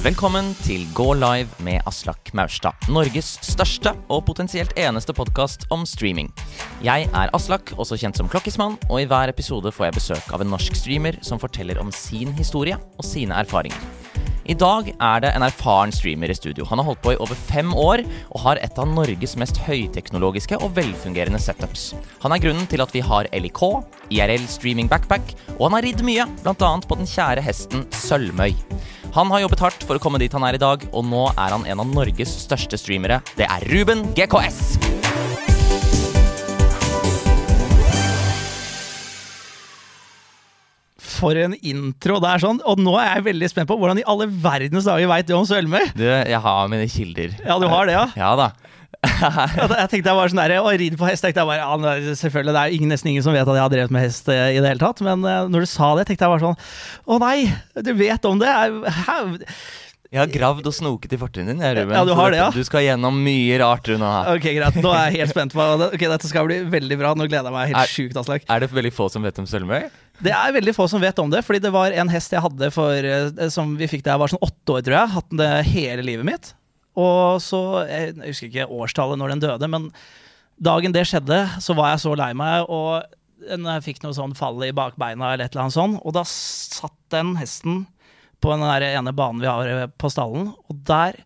Velkommen til Gå live med Aslak Maurstad. Norges største og potensielt eneste podkast om streaming. Jeg er Aslak, også kjent som Klokkismann, og i hver episode får jeg besøk av en norsk streamer som forteller om sin historie og sine erfaringer. I dag er det en erfaren streamer i studio. Han har holdt på i over fem år og har et av Norges mest høyteknologiske og velfungerende setups. Han er grunnen til at vi har LIK, IRL Streaming Backpack, og han har ridd mye, bl.a. på den kjære hesten Sølvmøy. Han har jobbet hardt for å komme dit han er i dag, og nå er han en av Norges største streamere. Det er Ruben GKS. For en intro det er sånn. Og nå er jeg veldig spent på hvordan i alle verdens dager veit du om Sølme? Du, jeg har mine kilder. Ja, du har det, ja? Ja da. jeg tenkte jeg var sånn der, Å ride på hest tenkte jeg bare, ja, selvfølgelig, Det er ingen, nesten ingen som vet at jeg har drevet med hest eh, i det hele tatt. Men uh, når du sa det, tenkte jeg bare sånn Å nei, du vet om det? Hæ? Jeg har gravd og snoket i fortiden din. Ruben. Ja, du har det, ja. Du skal gjennom mye rart, du nå. Ok, greit. Nå er jeg helt spent på det. Ok, Dette skal bli veldig bra. Nå gleder jeg meg helt sjukt, Aslak. Er det veldig få som vet om Sølvmøy? Det er veldig få som vet om det, fordi det var en hest jeg hadde for, eh, som vi fikk da jeg var sånn åtte år, tror jeg. Hatt den det hele livet mitt. Og så Jeg husker ikke årstallet når den døde, men dagen det skjedde, så var jeg så lei meg, og jeg fikk noe sånn fall i bakbeina eller et eller annet sånt, og da satt den hesten på den der ene banen vi har eh, på stallen, og der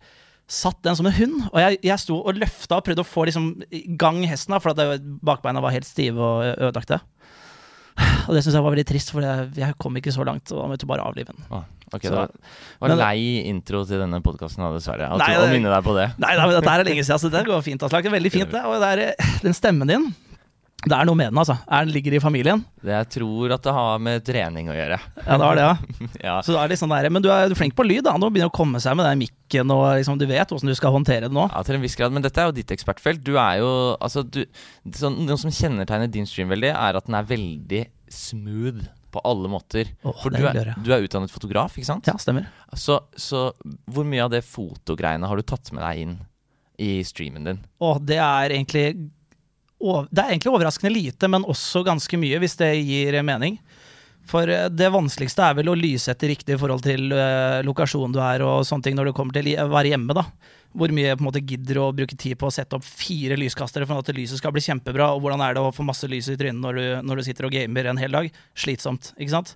satt den som en hund. Og jeg, jeg sto og løfta og prøvde å få liksom, gang hesten, for at bakbeina var helt stive og ødelagte. Og det syns jeg var veldig trist, for jeg, jeg, kom ikke så langt. Og da måtte bare avlive den. Ah, okay, så, det var, var lei intro til denne podkasten, dessverre. Nei, å minne deg på det. Nei, nei dette er lenge siden, så det går fint. Aslak. Veldig fint, det. Og det er, den stemmen din det er noe med den, altså. Er den ligger i familien? Det jeg tror at det har med trening å gjøre. Ja, det har det, ja. ja. Så det er litt sånn der, Men du er, er flink på lyd, da. Nå begynner å komme seg med den mikken, og liksom, du vet hvordan du skal håndtere det nå. Ja, til en viss grad. Men dette er jo ditt ekspertfelt. Du er jo Altså, du sånn, Noe som kjennetegner din stream veldig, er at den er veldig smooth på alle måter. Oh, For du er, du er, utdannet fotograf, ikke sant? Ja, stemmer. Så, så hvor mye av det fotogreiene har du tatt med deg inn i streamen din? Å, det er egentlig det er egentlig overraskende lite, men også ganske mye, hvis det gir mening. For eh, det vanskeligste er vel å lyssette riktig i forhold til uh, lokasjonen du er, og sånne ting når du kommer til å være hjemme. da. Hvor mye på en måte gidder å bruke tid på å sette opp fire lyskastere for at lyset skal bli kjempebra, og hvordan er det å få masse lys i trynet når du, når du sitter og gamer en hel dag? Slitsomt, ikke sant?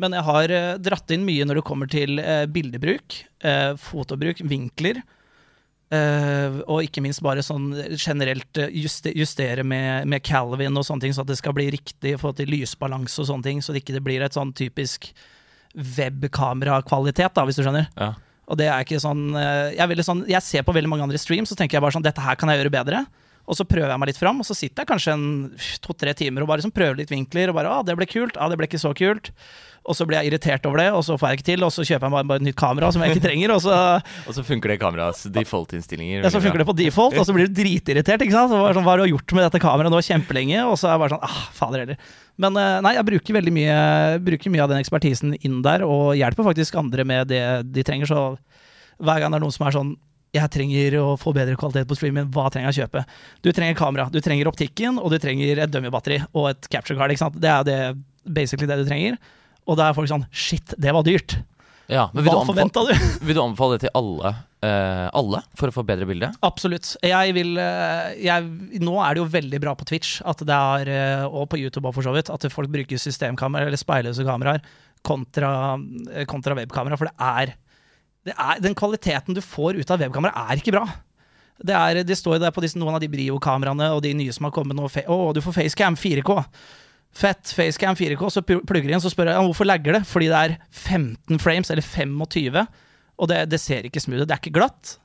Men jeg har uh, dratt inn mye når det kommer til uh, bildebruk, fotobruk, vinkler. Uh, og ikke minst bare sånn generelt eh, juste, justere med, med, Calvin og sånne ting, så at det skal bli riktig forhold til lysbalanse og sånne ting, så det ikke blir et sånn typisk webkamerakvalitet, da, hvis du skjønner. Ja. Og det er ikke sånn uh, jeg, sånn jeg, ser på veldig mange andre streams, så tenker jeg bare sånn Dette her kan jeg gjøre bedre. Og så prøver jeg meg litt fram, og så sitter jeg kanskje en to-tre timer og bare liksom prøver litt vinkler, og bare Å, det ble kult. å, det ble ikke så kult og så blir jeg irritert over det, og så får jeg ikke til, og så kjøper jeg bare, bare et nytt kamera som jeg ikke trenger, og så Og så funker det kameras default-innstillinger. Ja, så funker det på default, og så blir du dritirritert, ikke sant. Så bare sånn, Hva har du gjort med dette kameraet nå kjempelenge? Og så er jeg bare sånn ah, fader heller. Men eh, nei, jeg bruker veldig mye, bruker mye av den ekspertisen inn der, og hjelper faktisk andre med det de trenger, så hver gang det er noen som er sånn jeg trenger å få bedre kvalitet på streamen, hva trenger jeg å kjøpe? Du trenger kamera, du trenger optikken, og du trenger et dummy-batteri og et capture card. Det er det, basically det du trenger. Og da er folk sånn Shit, det var dyrt. Ja, Hva forventa du? vil du anbefale det til alle, uh, alle for å få bedre bilde? Absolutt. Jeg vil uh, jeg, Nå er det jo veldig bra på Twitch, er, uh, og på YouTube for så vidt, at folk bruker systemkamera eller speilløse kameraer kontra, kontra webkamera. For det er, det er, Den kvaliteten du får ut av webkamera, er ikke bra. Det, er, det står der på disse, noen av de Brio-kameraene og de nye som har kommet nå. Å, oh, du får facecam 4K. Fett, facecam 4K, så plugger jeg inn, så spør jeg hvorfor legger det. Fordi det er 15 frames, eller 25, og det, det ser ikke smooth ut. Det er ikke glatt.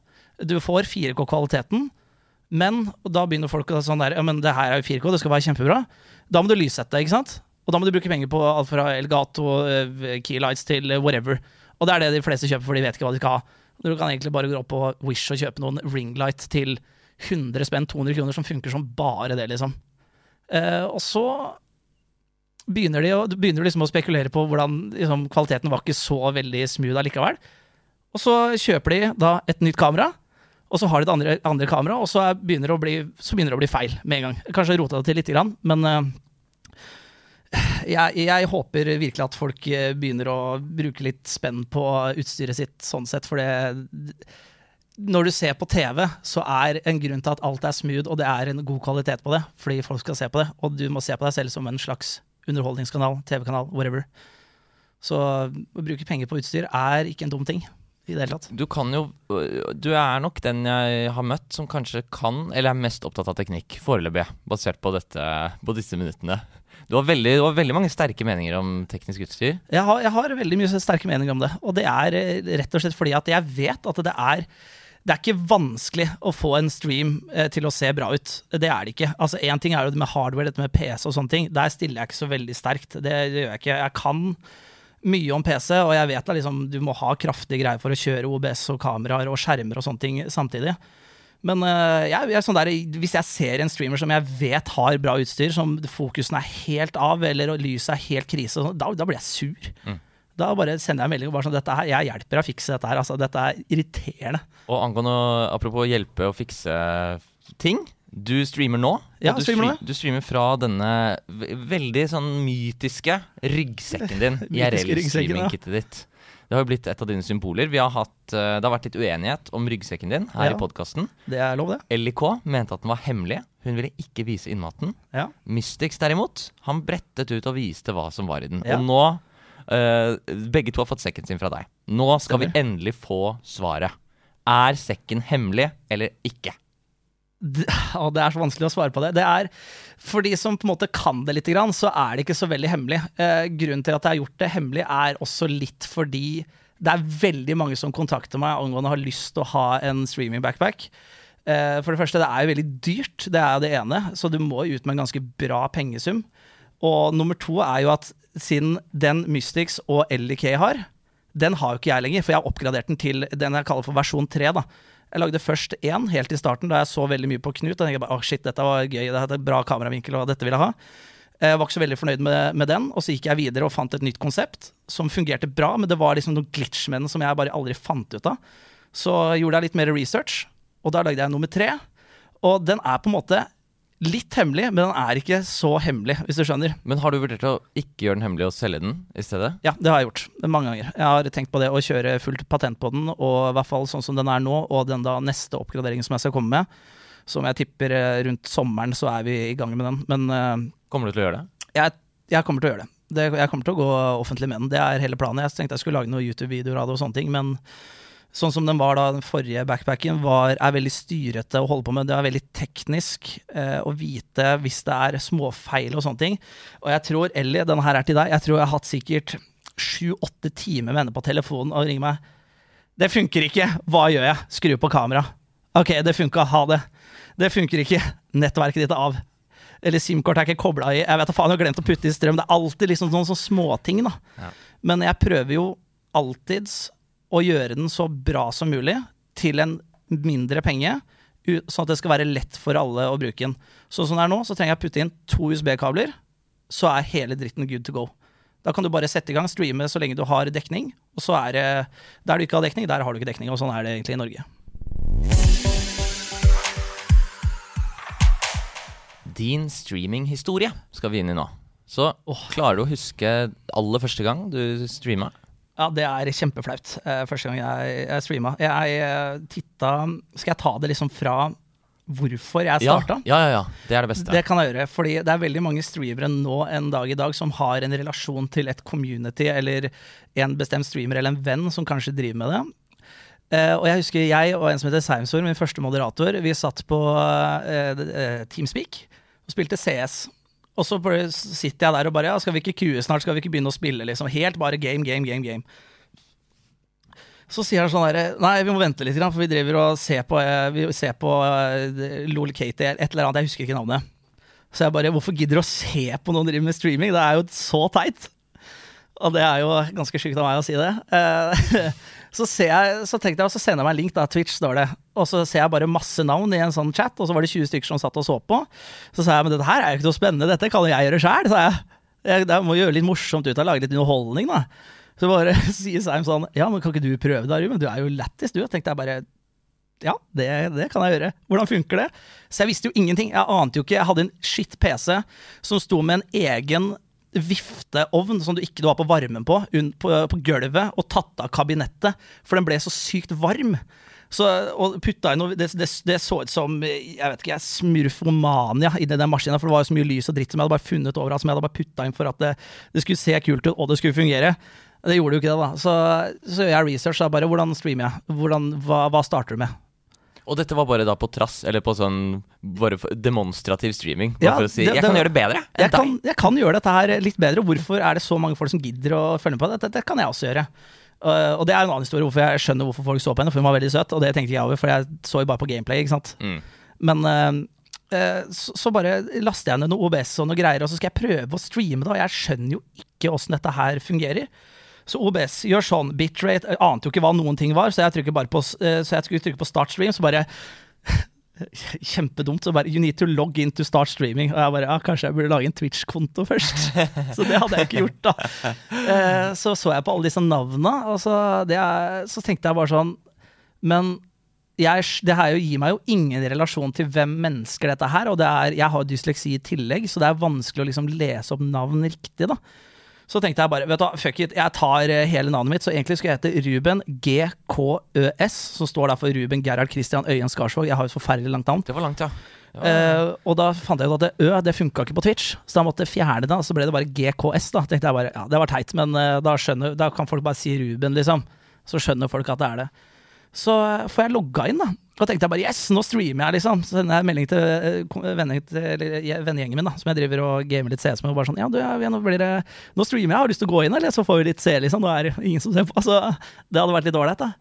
Du får 4K-kvaliteten, men da begynner folk å sånn der Ja, men det her er jo 4K, det skal være kjempebra. Da må du lyssette, ikke sant? Og da må du bruke penger på alt fra Elgato, uh, Keylights til whatever. Og det er det de fleste kjøper, for de vet ikke hva de skal ha. Du kan egentlig bare gå opp på Wish og kjøpe noen ringlight til 100 spenn, 200 kroner, som funker som bare det, liksom. Uh, og så begynner de, å, begynner liksom å spekulere på hvordan liksom, kvaliteten var ikke så veldig smooth allikevel. Og så kjøper de da et nytt kamera, og så har de det andre, andre kameraet, og så begynner, bli, så begynner, det å bli feil med en gang. Kanskje rota det til lite grann, men uh, jeg, jeg håper virkelig at folk eh, begynner å bruke litt spenn på utstyret sitt sånn sett, for det Når du ser på TV, så er en grunn til at alt er smooth, og det er en god kvalitet på det, fordi folk skal se på det, og du må se på deg selv som en slags underholdningskanal, TV-kanal, whatever. Så å bruke penger på utstyr er ikke en dum ting i det hele tatt. Du kan jo Du er nok den jeg har møtt som kanskje kan, eller er mest opptatt av teknikk, foreløpig, basert på, dette, på disse minuttene. Du har, veldig, du har veldig mange sterke meninger om teknisk utstyr. Jeg har, jeg har veldig mye sterke meninger om det, og det er eh, rett og slett fordi at jeg vet at det er det er ikke vanskelig å få en stream eh, til å se bra ut. Det er det ikke. Altså ting er jo det med hardware, dette med PC og sånne ting. Der stiller jeg ikke så veldig sterkt. Det, det gjør jeg ikke. Jeg kan mye om PC, og jeg vet at liksom, du må ha kraftige greier for å kjøre OBS og kameraer og skjermer og sånne ting samtidig. Men uh, jeg, jeg, sånn der, hvis jeg ser en streamer som jeg vet har bra utstyr, som fokusen er helt av, eller lyset er helt krise, da, da, blir jeg sur. Mm. Da bare sender jeg en melding og bare sånn dette her, Jeg hjelper deg å fikse dette her. Altså, dette er irriterende. Og angående, Apropos hjelpe å fikse ting. Du streamer nå. Ja, du, streamer streamer, du streamer fra denne veldig sånn mytiske ryggsekken din. IRL-streamingkittet ditt. Det har jo blitt et av dine symboler. Har hatt, eh, det har vært litt uenighet om ryggsekken din her ja, i podkasten. Det lov, det. LIK mente at den var hemmelig. Hun ville ikke vise innmaten. Ja. Mystics derimot, han brettet ut og viste hva som var i den. Ja. Og nå Begge to har fått sekken sin fra deg. Nå skal vi endelig få svaret. Er sekken hemmelig eller ikke? det, det er så vanskelig å svare på det. Det er, For de som på en måte kan det litt, så er det ikke så veldig hemmelig. Eh, grunnen til at jeg har gjort det hemmelig, er også litt fordi det er veldig mange som kontakter meg angående har lyst til å ha en streaming-backpack. Eh, for det første, det er jo veldig dyrt, det er jo det ene, så du må ut med en ganske bra pengesum. Og nummer to er jo at siden den Mystics og LDK har, den har jo ikke jeg lenger, for jeg har oppgradert den til den jeg kaller for versjon 3. da. Jeg lagde først én helt i starten, da jeg så veldig mye på Knut. Og tenkte bare, oh shit, dette var gøy, det hadde bra kameravinkel, og dette vil jeg ha. Jeg var ikke så veldig fornøyd med, med, den, og så gikk jeg videre og fant et nytt konsept som fungerte bra, men det var liksom noen glitch med den som jeg bare aldri fant ut av. Så gjorde jeg litt mer research, og da lagde jeg nummer tre. Og den er på en måte litt hemmelig, men den er ikke så hemmelig, hvis du skjønner. Men har du vurdert å ikke gjøre den hemmelig og selge den i stedet? Ja, det har jeg gjort. Mange ganger. Jeg har tenkt på det å kjøre fullt patent på den, og i hvert fall sånn som den er nå, og den da neste oppgraderingen som jeg skal komme med. Som jeg tipper eh, rundt sommeren så er vi i gang med den. Men uh, Kommer du til å gjøre det? Jeg, jeg kommer til å gjøre det. det. Jeg kommer til å gå offentlig med den. Det er hele planen. Jeg tenkte jeg skulle lage noen YouTube-videoer av det og sånne ting, men sånn som den var da, den forrige backpacken, var, er veldig styrete å holde på med. Det er veldig teknisk eh, å vite hvis det er småfeil og sånne ting. Og jeg tror, Ellie, denne her er til deg. Jeg tror jeg har hatt sikkert sju-åtte timer med henne på telefonen og ringer meg. Det funker ikke. Hva gjør jeg? Skru på kamera. Ok, det funka. Ha det. Det funker ikke. Nettverket ditt er av. Eller SIM-kort er ikke kobla i. Jeg vet da faen, jeg har glemt å putte i strøm. Det er alltid liksom noen sånne småting, da. Ja. Men jeg prøver jo alltids å gjøre den så bra som mulig til en mindre penge, sånn at det skal være lett for alle å bruke den. Sånn som det er nå, så trenger jeg å putte inn to USB-kabler, så er hele dritten good to go. Da kan du bare sette i gang, streame så lenge du har dekning, og så er det der du ikke har dekning, der har du ikke dekning, og sånn er det egentlig i Norge. Din streaminghistorie skal vi inn i nå. Så klarer du å huske aller første gang du streama? Ja, det er kjempeflaut. Uh, første gang jeg, jeg streama. Jeg uh, titta Skal jeg ta det liksom fra hvorfor jeg starta? Ja, ja, ja, Det er det beste. Det kan jeg gjøre. fordi det er veldig mange streamere nå en dag i dag som har en relasjon til et community eller en bestemt streamer eller en venn som kanskje driver med det. Uh, og jeg husker jeg og en som heter Seimsor, min første moderator, vi satt på Teamspeak og spilte CS. Og så sitter jeg der og bare Ja, skal vi ikke kue snart? Skal vi ikke begynne å spille? liksom Helt bare game, game, game, game. Så sier han sånn herre Nei, vi må vente litt, for vi driver og ser på, eh, vi ser på uh, Lol Katie, et eller annet. Jeg husker ikke navnet. Så jeg bare Hvorfor gidder du å se på noen driver med streaming? Det er jo så teit. Og det er jo ganske sjukt av meg å si det. Så, jeg, så tenkte jeg, og så sender jeg meg en link, da, Twitch står det. Og så ser jeg bare masse navn i en sånn chat, og så var det 20 stykker som satt og så på. Så sa jeg men dette her er jo ikke noe spennende, dette kan jo jeg gjøre sjæl, sa jeg. jeg. Jeg må gjøre litt morsomt ut av lage litt underholdning, da. Så bare sier Seim sånn Ja, men kan ikke du prøve det, Ruben? Du er jo lættis, du. Tenkte jeg bare ja, det, det, kan jeg gjøre. Hvordan funker det? Så jeg visste jo ingenting. Jeg ante jo ikke. Jeg hadde en shit PC som sto med en egen vifteovn som du ikke var på varmen på, på, på gulvet, og tatt av kabinettet, for den ble så sykt varm. Så, og putta inn det, det, det, så ut som jeg vet ikke, smurfomania inni den maskinen. For det var jo så mye lys og dritt som jeg hadde bare funnet overalt, som jeg hadde bare putta inn for at det, det, skulle se kult ut, og det skulle fungere. Det gjorde jo ikke det, da. Så, så gjør jeg research. Da bare hvordan streamer jeg? Hvordan, hva, hva starter du med? Og dette var bare da på trass, eller på sånn bare demonstrativ streaming? Bare ja, for å si, det, jeg kan gjøre det bedre jeg kan, jeg kan gjøre dette her litt bedre. Hvorfor er det så mange folk som gidder å følge med på det? Dette kan jeg også gjøre. Uh, og det er en annen historie hvorfor jeg skjønner hvorfor folk så på henne, for hun var veldig søt. Og det tenkte jeg over, for jeg så jo bare på gameplay, ikke sant. Mm. Men uh, uh, så, så, bare laster jeg ned noe OBS og noe greier, og så skal jeg prøve å streame det, og jeg skjønner jo ikke åssen dette her fungerer. Så OBS gjør sånn. Bitrate jeg ante jo ikke hva noen ting var, så jeg, på, så jeg skulle trykke på start stream, så bare Kjempedumt. Så bare You need to log in to start streaming. Og jeg bare ja, kanskje jeg burde lage en Twitch-konto først. så det hadde jeg ikke gjort, da. Eh, så så jeg på alle disse navnene, og så, er, så tenkte jeg bare sånn Men jeg, det her gir meg jo ingen relasjon til hvem mennesker dette her, Og det er, jeg har dysleksi i tillegg, så det er vanskelig å liksom lese opp navn riktig. da så tenkte jeg bare vet du fuck it, jeg tar eh, hele navnet mitt. Så egentlig skulle jeg hete Ruben GKØS, som står der for Ruben Gerhard Christian Øyen Skarsvåg. Jeg har jo et forferdelig langt navn. Det var langt, ja. ja. Uh, og da fant jeg ut at det Ø det funka ikke på Twitch, så da måtte jeg fjerne det. Og så ble det bare GKS. Da tenkte jeg bare, ja, Det var teit, men uh, da, skjønner, da kan folk bare si Ruben, liksom. Så skjønner folk at det er det. Så får jeg logga inn, da. Da tenkte jeg bare yes, nå streamer jeg, liksom. Så sender jeg melding til eh, vennegjengen min, da, som jeg driver og gamer litt CS med. Og bare sånn Ja, du, nå, blir det, nå streamer jeg, har du lyst til å gå inn, eller? Så får vi litt se, liksom. Nå er det ingen som ser på. Altså, det hadde vært litt ålreit, da.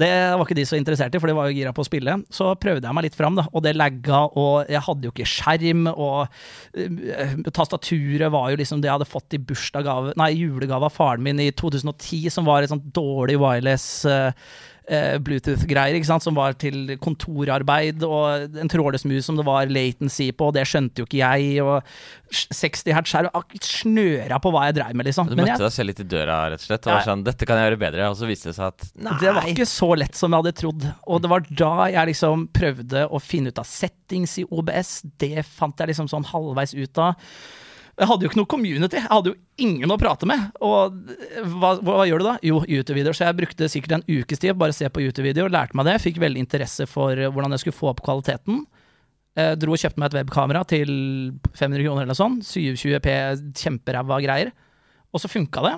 Det var ikke de så interessert i, for de var jo gira på å spille. Så prøvde jeg meg litt fram, da, og det lagga, og jeg hadde jo ikke skjerm, og uh, tastaturet var jo liksom det jeg hadde fått i bursdagsgave, nei, julegave av faren min i 2010, som var et sånt dårlig wireless uh, eh, Bluetooth-greier ikke sant, som var til kontorarbeid, og en trådløs mus som det var latency på, og det skjønte jo ikke jeg. Og 60 hertz her, snøra på hva jeg dreiv med, liksom. Du møtte deg selv litt i døra, rett og slett, og var sånn 'Dette kan jeg gjøre bedre', og så viste det seg at nei. Det var ikke så lett som jeg hadde trodd. Og det var da jeg liksom prøvde å finne ut av settings i OBS. Det fant jeg liksom sånn halvveis ut av. Jeg hadde jo ikke noe community, jeg hadde jo ingen å prate med. Og hva, hva gjør du da? Jo, YouTube-videoer. Så jeg brukte sikkert en ukes tid bare se på YouTube-videoer, lærte meg det. Fikk veldig interesse for hvordan jeg skulle få opp kvaliteten. Jeg dro og kjøpte meg et webkamera til 500 kroner eller sånt. 720P, kjemperæva greier. Og så funka det.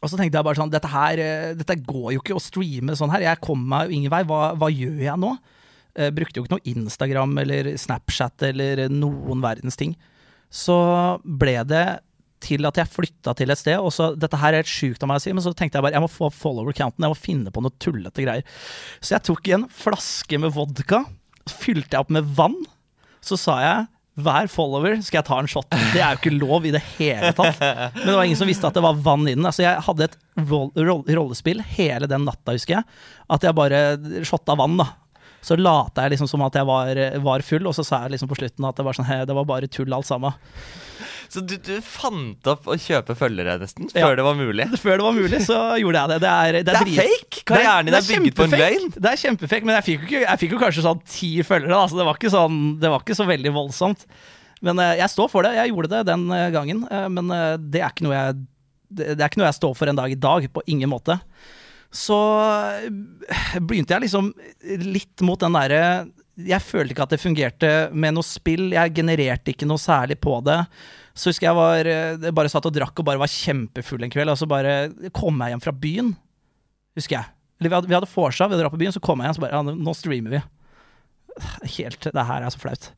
Og så tenkte jeg bare sånn, dette her, dette går jo ikke å streame sånn her. Jeg kommer meg jo ingen vei. Hva, hva gjør jeg nå? Jeg brukte jo ikke noe Instagram eller Snapchat eller noen verdens ting så ble det til at jeg flytta til et sted. og så, Dette her er helt sjukt av meg å si, men så tenkte jeg bare jeg må få follower-counten. Jeg må finne på noe tullete greier. Så jeg tok en flaske med vodka, fylte jeg opp med vann. Så sa jeg hver follower skal jeg ta en shot. Det er jo ikke lov i det hele tatt. Men det var ingen som visste at det var vann i den. Altså, jeg hadde et rollespill hele den natta, husker jeg. At jeg bare shotta vann, da. Så lata jeg liksom som at jeg var, var, full, og så sa jeg liksom på slutten at det var, sånn, hey, det var bare tull alt sammen. Så du, du, fant opp å kjøpe følgere nesten, før ja. det var mulig? Før det var mulig, så gjorde jeg det. Det er, det er, det er fake! Karrieren din er, er bygget på en løgn. Det er kjempefake, men jeg fikk, jo, jeg fikk jo kanskje sånn ti følgere. Da, så det var, ikke sånn, det var ikke så veldig voldsomt. Men uh, jeg står for det. Jeg gjorde det den uh, gangen. Uh, men det er, ikke noe jeg, det, det er ikke noe jeg står for en dag i dag. På ingen måte så begynte jeg liksom litt mot den derre Jeg følte ikke at det fungerte med noe spill. Jeg genererte ikke noe særlig på det. Så husker jeg var jeg bare satt og drakk og bare var kjempefull en kveld, og så bare kom jeg hjem fra byen, husker jeg. Eller vi hadde, vi hadde vorsa, vi dra på byen, så kom jeg hjem, så bare Ja, nå streamer vi. Helt Det her er så flaut.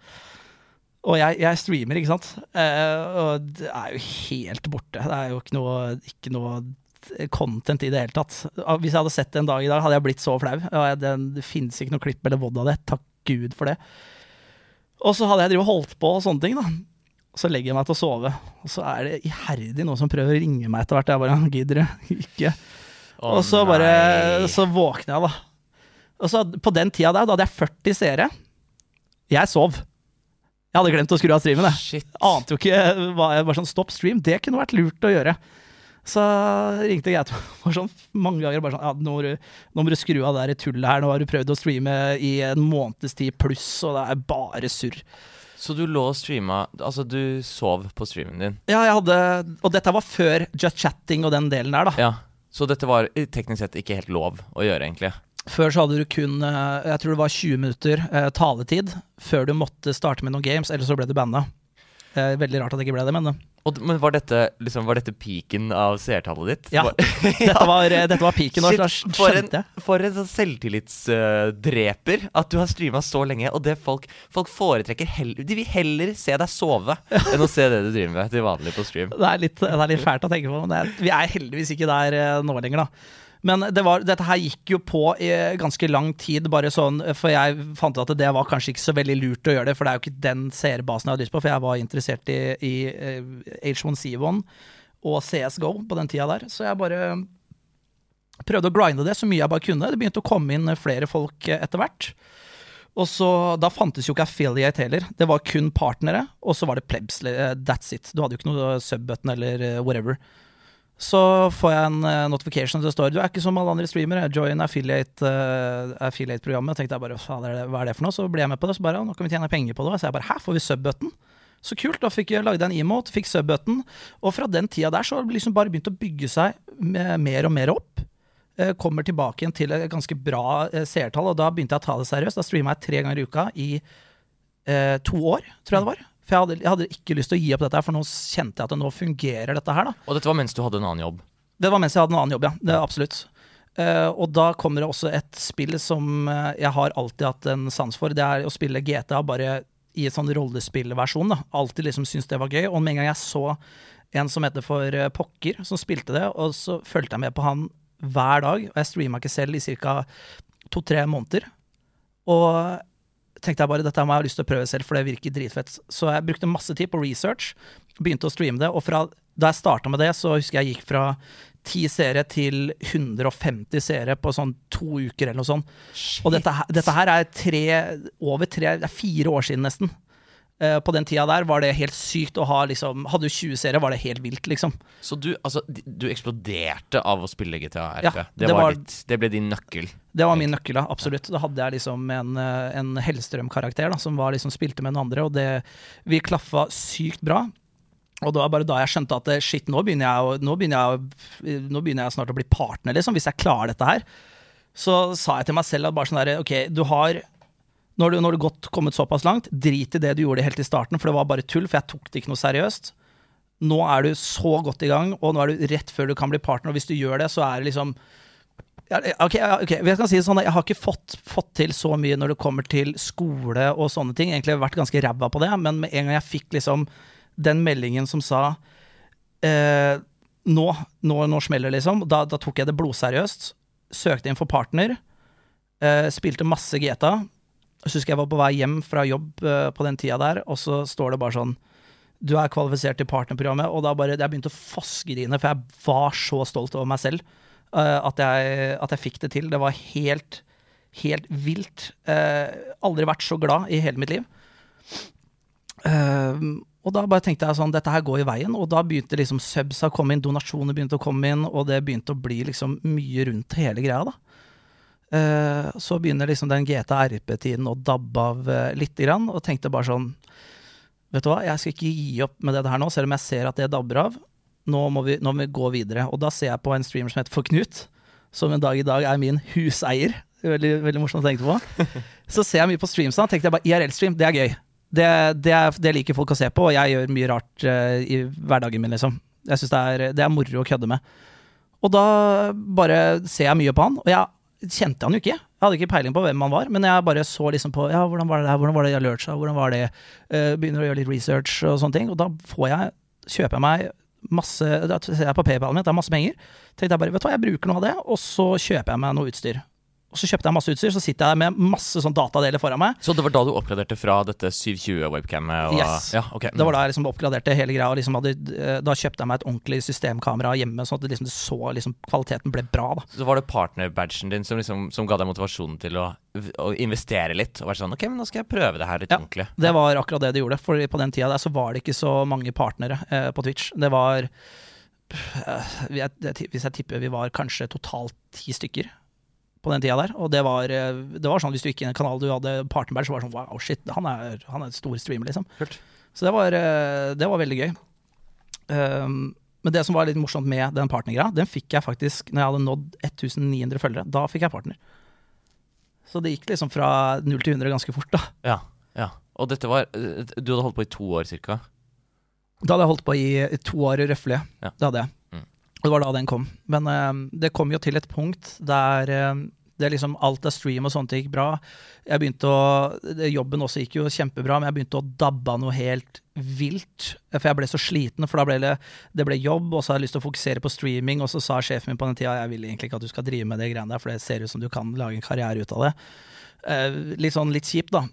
Og jeg, jeg, streamer, ikke sant. Uh, og det er jo helt borte. Det er jo ikke noe, ikke noe content i det hele tatt. Hvis jeg hadde sett det en dag i dag, hadde jeg blitt så flau. Det, det finnes ikke noe klipp eller vod av det. Takk Gud for det. Og så hadde jeg drevet holdt på og sånne ting, da. Så legger jeg meg til å sove, og så er det iherdig noen som prøver å ringe meg etter hvert. Jeg bare gidder ikke. Oh, og så bare Så våkner jeg, da. Og så på den tida der, da hadde jeg 40 seere. Jeg sov. Jeg hadde glemt å skru av streamen. Jeg. Ante jo ikke hva jeg bare sånn Stopp stream, det kunne vært lurt å gjøre. Så ringte jeg meg sånn mange ganger bare sånn ja, nå, må du, nå må du skru av det tullet her. Nå har du prøvd å streame i en måneds tid pluss, og det er bare surr. Så du lå og streama Altså, du sov på streamen din? Ja, jeg hadde Og dette var før just chatting og den delen der, da. Ja. Så dette var teknisk sett ikke helt lov å gjøre, egentlig? Før så hadde du kun eh, jeg tror det var 20 minutter eh, taletid før du måtte starte med noen games, eller så ble du banna. Eh, veldig rart at det ikke ble det, men eh, Og, men var dette liksom Var dette peaken av seertallet ditt? Ja. Dette var, eh, dette var peaken. Shit, for en, for en sånn selvtillitsdreper at du har streama så lenge, og det folk Folk foretrekker heller De vil heller se deg sove enn å se det du driver med til vanlig på stream. Det er litt, det er litt fælt å tenke på. Men det vi er heldigvis ikke der eh, nå lenger, da. Men det var, dette her gikk jo på i ganske lang tid, bare sånn, for jeg fant ut at det var kanskje ikke så veldig lurt å gjøre det, for det er jo ikke den seerbasen jeg hadde lyst på, for jeg var interessert i, i eh, H1C1 og CSGO på den tida der, så jeg bare prøvde å grinde det så mye jeg bare kunne. Det begynte å komme inn flere folk eh, etter hvert. Og så, Da fantes jo ikke affiliate heller. Det var kun partnere, og så var det plebs. eh, That's it. Du hadde jo ikke noe subbutton eller eh, whatever. Så får jeg en uh, notification det står Du er ikke som alle andre streamere. Join affiliate, eh, affiliate-programmet. tenkte jeg bare, "Faen, er det- hva er det for noe? Så ble jeg med på det. Så bare, nå kan vi tjene penger på det. Så jeg bare, hæ, får vi subbutton? Så kult. Da fikk jeg lagde en emote, fikk subbutton. Og fra den tida der så har det liksom bare begynt å bygge seg mer og mer opp. Eh, Kommer tilbake igjen til et ganske bra seertall, og da begynte jeg å ta det seriøst. Da streama jeg tre ganger i uka i eh, to år, tror jeg det var. For jeg hadde, jeg hadde ikke lyst til å gi opp dette, her, for nå kjente jeg at det nå fungerer dette her. da. Og dette var mens du hadde en annen jobb. Det var mens jeg hadde en annen jobb, ja. Det absolutt. Uh, og da kommer det også et spill som eh, jeg har alltid hatt en sans for. Det er å spille GTA bare i en sånn rollespillversjon. da. Alltid liksom syntes det var gøy. Og med en gang jeg så en som heter for eh, Pokker, som spilte det, og så fulgte jeg med på han hver dag. Og jeg streama ikke selv i ca. to-tre måneder. Og tenkte jeg bare dette må jeg ha lyst til å prøve selv, for det virker dritfett. Så jeg brukte masse tid på research, begynte å streame det. Og fra da jeg starta med det, så husker jeg gikk fra 10 seere til 150 seere på sånn to uker eller noe sånt. Shit. Og dette, dette her er tre, over tre, det er fire år siden nesten. Eh, på den tida der var det helt sykt å ha liksom Hadde du 20 seere, var det helt vilt, liksom. Så du, altså, du eksploderte av å spille GTA RP. Ja, det, det var ditt, det ble din nøkkel. Det var min nøkkel, absolutt. Da hadde jeg liksom en, eh, en Hellstrøm-karakter som var liksom spilte med noen andre, og det, vi klaffa sykt bra. Og det var bare da jeg skjønte at eh, shit, nå begynner jeg, nå begynner jeg, nå begynner jeg snart å bli partner, liksom, hvis jeg klarer dette her. Så sa jeg til meg selv at bare sånn der, ok, du har når du, når du godt kommet såpass langt, drit i det du gjorde helt i starten, for det var bare tull, for jeg tok det ikke noe seriøst. Nå er du så godt i gang, og nå er du rett før du kan bli partner, og hvis du gjør det, så er det liksom ok, okay. jeg si sånn Jeg har ikke fått, fått til så mye når det kommer til skole og sånne ting. Egentlig har jeg vært ganske ræva på det, men med en gang jeg fikk liksom den meldingen som sa eh, nå, nå, nå smeller det, liksom, da, da tok jeg det blodseriøst. Søkte inn for partner. Eh, spilte masse GTA. Så husker jeg var på vei hjem fra jobb eh, på den tida der, og så står det bare sånn Du er kvalifisert til partnerprogrammet, og da bare Jeg begynte å fossgrine, for jeg var så stolt over meg selv eh, at, jeg, at jeg fikk det til. Det var helt, helt vilt. Eh, aldri vært så glad i hele mitt liv. Uh, og da bare tenkte jeg sånn, dette her går i veien, og da begynte liksom subs å komme inn, donasjoner begynte å komme inn, og det begynte å bli liksom mye rundt hele greia, da. Eh, så begynner liksom den GTA RP-tiden å dabbe av litt lite grann, og tenkte bare sånn Vet du hva, jeg skal ikke gi opp med det her nå, selv om jeg ser at det dabber av. Nå må, vi, nå må vi gå videre. Og da ser jeg på en streamer som heter For Knut, som en dag i dag er min huseier. Veldig, veldig morsomt å tenke på. Så ser jeg mye på streams da, tenkte jeg bare IRL-stream, det er gøy. Det, det, er, det liker folk å se på, og jeg gjør mye rart uh, i hverdagen min, liksom. Jeg syns det, det er moro å kødde med. Og da bare ser jeg mye på han, og jeg kjente han jo ikke. Jeg hadde ikke peiling på hvem han var, men jeg bare så liksom på ja, hvordan var det der, hvordan var det alertsa, hvordan var det uh, Begynner å gjøre litt research og sånne ting, og da får jeg, kjøper jeg meg masse Da ser jeg på PayPalen mitt, det er masse penger. Tenkte jeg bare, vet du hva, jeg bruker noe av det, og så kjøper jeg meg noe utstyr. Og så kjøpte jeg masse utstyr, så sitter jeg med masse sånn datadeler foran meg. Så det var da du oppgraderte fra dette 720-webcamet? Og, Yes. Ja, ok. Det var da jeg liksom oppgraderte hele greia. Og liksom hadde, eh, da kjøpte jeg meg et ordentlig systemkamera hjemme, sånn at det liksom, det så, liksom, kvaliteten ble bra. da. Så var det partner-badgen din som, liksom, som ga deg motivasjonen til å, å investere litt? Og være sånn Ok, men nå skal jeg prøve det her litt Ja. ordentlig. Det var akkurat det det gjorde. For på den tida der så var det ikke så mange partnere eh, på Twitch. Det var eh, Hvis jeg tipper vi var kanskje totalt ti stykker på den tida der. Og det var, eh, det var sånn hvis du gikk inn i en kanal du hadde Partenberg, så var det sånn wow, shit, han er, han er et stor streamer, liksom. Kult. Så det var, eh, det var veldig gøy. Um, men det som var litt morsomt med den partnergreia, den fikk jeg faktisk når jeg hadde nådd 1900 følgere. Da fikk jeg partner. Så det gikk liksom fra 0 til 100 ganske fort, da. Ja, ja. Og dette var eh, Du hadde holdt på i to år cirka? Da hadde jeg holdt på i i to år røffelig. Ja. Det hadde jeg. Det var da den kom. Men uh, det kom jo til et punkt der uh, det liksom alt av stream og sånt gikk bra. Jeg begynte å, Jobben også gikk jo kjempebra, men jeg begynte å dabbe av noe helt vilt. For jeg ble så sliten, for da ble det, det ble jobb, og så hadde jeg lyst til å fokusere på streaming, og så sa sjefen min på den tida jeg vil egentlig ikke at du skal drive med det greiene der, for det ser ut som du kan lage en karriere ut av det. Eh, litt sånn litt kjipt, da.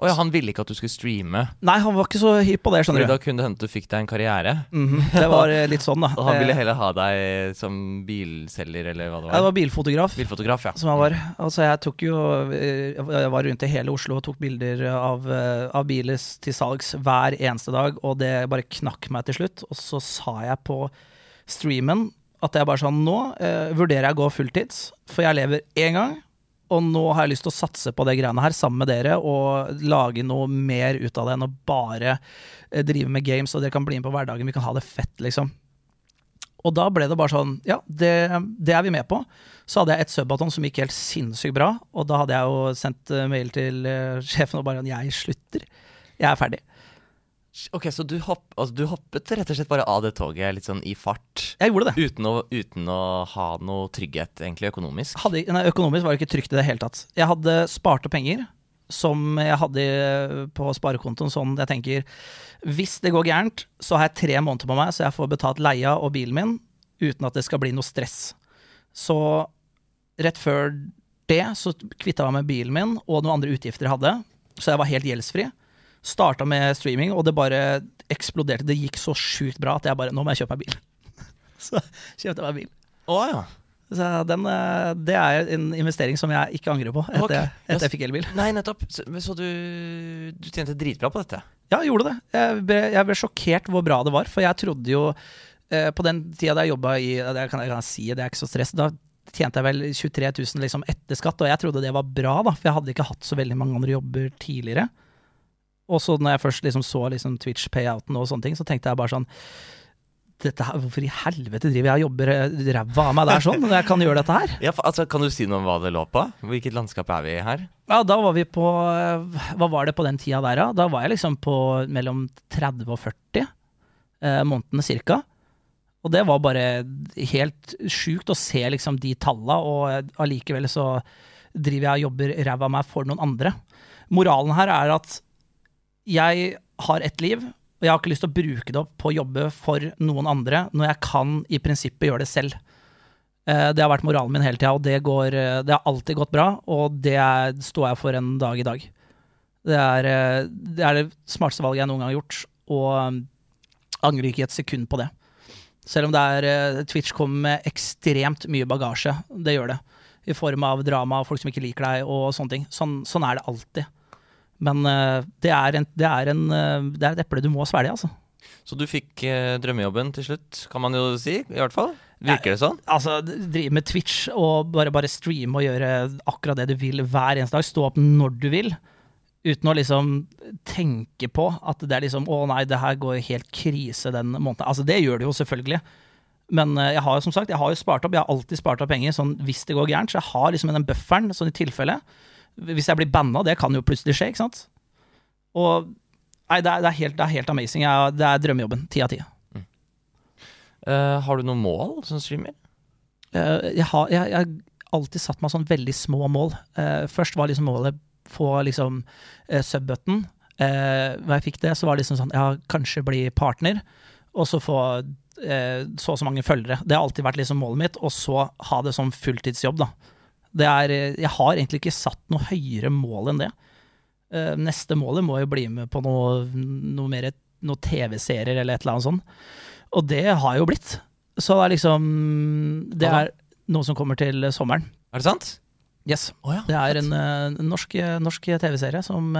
Å ja, han ville ikke at du skulle streame, Nei, han var ikke så hypp på det, skjønner du. da kunne det hende du fikk deg en karriere. Mhm, det var eh, litt sånn, da. Og han ville Eh, heller ha deg som bilselger, eller hva det var. var bilfotograf. Bilfotograf, ja. som jeg var. Altså, jeg tok jo eh, Jeg var rundt i hele Oslo og tok bilder av, eh, av biler til salgs hver eneste dag, og det bare knakk meg til slutt. Og så sa jeg på streamen at jeg bare sånn Nå eh, vurderer jeg å gå fulltids, for jeg lever én gang. Og nå har jeg lyst til å satse på det greiene her sammen med dere og lage noe mer ut av det enn å bare eh, drive med games, og dere kan bli med på hverdagen. Vi kan ha det fett, liksom. Og da ble det bare sånn Ja, det, det er vi med på. Så hadde jeg et subbaton som gikk helt sinnssykt bra, og da hadde jeg jo sendt eh, mail til eh, sjefen og bare Jeg slutter. Jeg er ferdig. Ok, så du, hopp, altså, du hoppet rett og slett bare av det toget litt sånn i fart? Jeg gjorde det. Uten å, uten å ha noe trygghet, egentlig, økonomisk? Hadde, nei, økonomisk var det ikke trygt i det hele tatt. Jeg hadde spart penger som jeg hadde på sparekontoen. Sånn jeg tenker Hvis det går gærent, så har jeg tre måneder på meg, så jeg får betalt leia og bilen min uten at det skal bli noe stress. Så rett før det så kvitta jeg meg med bilen min og noen andre utgifter jeg hadde, så jeg var helt gjeldsfri. Starta med streaming, og det bare eksploderte. Det gikk så sjukt bra at jeg bare Nå må jeg kjøpe meg bil. så kjøpte jeg meg bil. Oh, ja. Så den, eh, det er en investering som jeg ikke angrer på etter, okay. etter jeg fikk elbil. Nei, nettopp. Så, så du, du tjente dritbra på dette? Ja, jeg gjorde det. Jeg ble, jeg ble sjokkert hvor bra det var, for jeg trodde jo eh, På den tida da jeg jobba i Det kan, jeg kan si, det er ikke så stress. Da tjente jeg vel 23 000 liksom etter skatt, og jeg trodde det var bra, da, for jeg hadde ikke hatt så veldig mange andre jobber tidligere. Og så når jeg først liksom så liksom Twitch-payouten og sånne ting, så tenkte jeg bare sånn her, Hvorfor i helvete driver jeg og jobber eh, ræva av meg der sånn, når jeg kan gjøre dette her? Ja, for, altså, Kan du si noe om hva det lå på? Hvilket landskap er vi i her? Ja, da var vi på eh, Hva var det på den tida der, da? Da var jeg liksom på mellom 30 og 40 eh, månedene cirka. Og det var bare helt sjukt å se liksom de talla, og allikevel så driver jeg og jobber ræva av meg for noen andre. Moralen her er at jeg har ett liv, og jeg har ikke lyst til å bruke det opp på å jobbe for noen andre, når jeg kan i prinsippet gjøre det selv. Eh, Det har vært moralen min hele tida, og det, går, eh, det har alltid gått bra, og det er, står jeg for en dag i dag. Det er, eh, det er det smarteste valget jeg noen gang har gjort, og angrer ikke et sekund på det. Selv om det er Twitch kommer med ekstremt mye bagasje, det gjør det. I form av drama, folk som ikke liker deg og sånne ting. Sånn, sånn er det alltid. Men eh, det, er en, det, er en, eh, det er et eple du må svelge, altså. Så du fikk eh, drømmejobben til slutt, kan man jo si. I hvert fall. Virker det sånn? Altså, drive med Twitch og bare, bare streame og gjøre akkurat det du vil hver eneste dag. Stå opp når du vil. Uten å liksom tenke på at det er liksom Å nei, det her går helt krise den måneden. Altså, det gjør det jo selvfølgelig. Men jeg har jo som sagt, jeg har jo spart opp, jeg har alltid spart opp penger sånn hvis det går gærent. Så jeg har liksom den bufferen sånn i tilfelle. Hvis jeg blir banna, det kan jo plutselig skje, ikke sant. Og nei, det er, det er, helt, det er helt amazing. Jeg, det er drømmejobben. Ti av ti. Eh, har du noen mål som streamer? Uh, jeg har jeg, jeg alltid satt meg sånn veldig små mål. Uh, først var liksom målet få liksom uh, sub-button. Når jeg fikk det, så var det liksom sånn Ja, kanskje bli partner, og så få så og så mange følgere. Det har alltid vært liksom målet mitt, og så ha det som fulltidsjobb, da. Det er eh, Jeg har egentlig ikke satt noe høyere mål enn det. Eh, neste målet må jo bli med på noe, noe mer noen TV-serier eller et eller annet sånt. Og det har jo blitt. Så det er liksom Det er noe som kommer til sommeren. Er det sant? Yes. Oh ja. Det er en, en, eh, norsk, norsk TV-serie som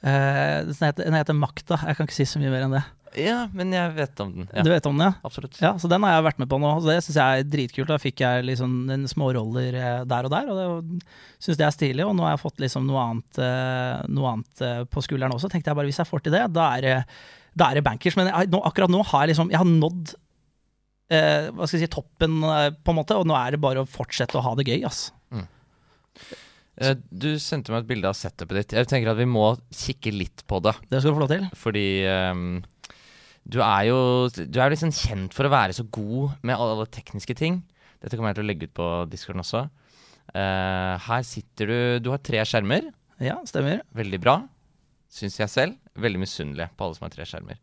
den, heter, den heter Makta. Jeg kan ikke si så mye mer enn det. Ja, men jeg vet om den. Ja, Du vet om den, ja? absolutt. Ja, så den har jeg vært med på nå. Så det syns jeg er dritkult. Da fikk jeg liksom en småroller eh, der og der, og det syns jeg er stilig. Og nå har jeg fått liksom noe annet, eh, noe annet eh, på skulderen også. Tenkte jeg bare hvis jeg får til det, da er det, da er det bankers. Men jeg, nå, akkurat nå har jeg liksom Jeg har nådd eh, hva skal jeg si, toppen, eh, på en måte, og nå er det bare å fortsette å ha det gøy, ass. Eh, Du sendte meg et bilde av setupet ditt. Jeg tenker at vi må kikke litt på det. Det skal du få lov til. Fordi um, du er jo Du er liksom kjent for å være så god med alle tekniske ting. Dette kommer jeg til å legge ut på discorden også. Uh, her sitter du Du har tre skjermer. Ja, stemmer. Veldig bra, syns jeg selv. Veldig misunnelig på alle som har tre skjermer.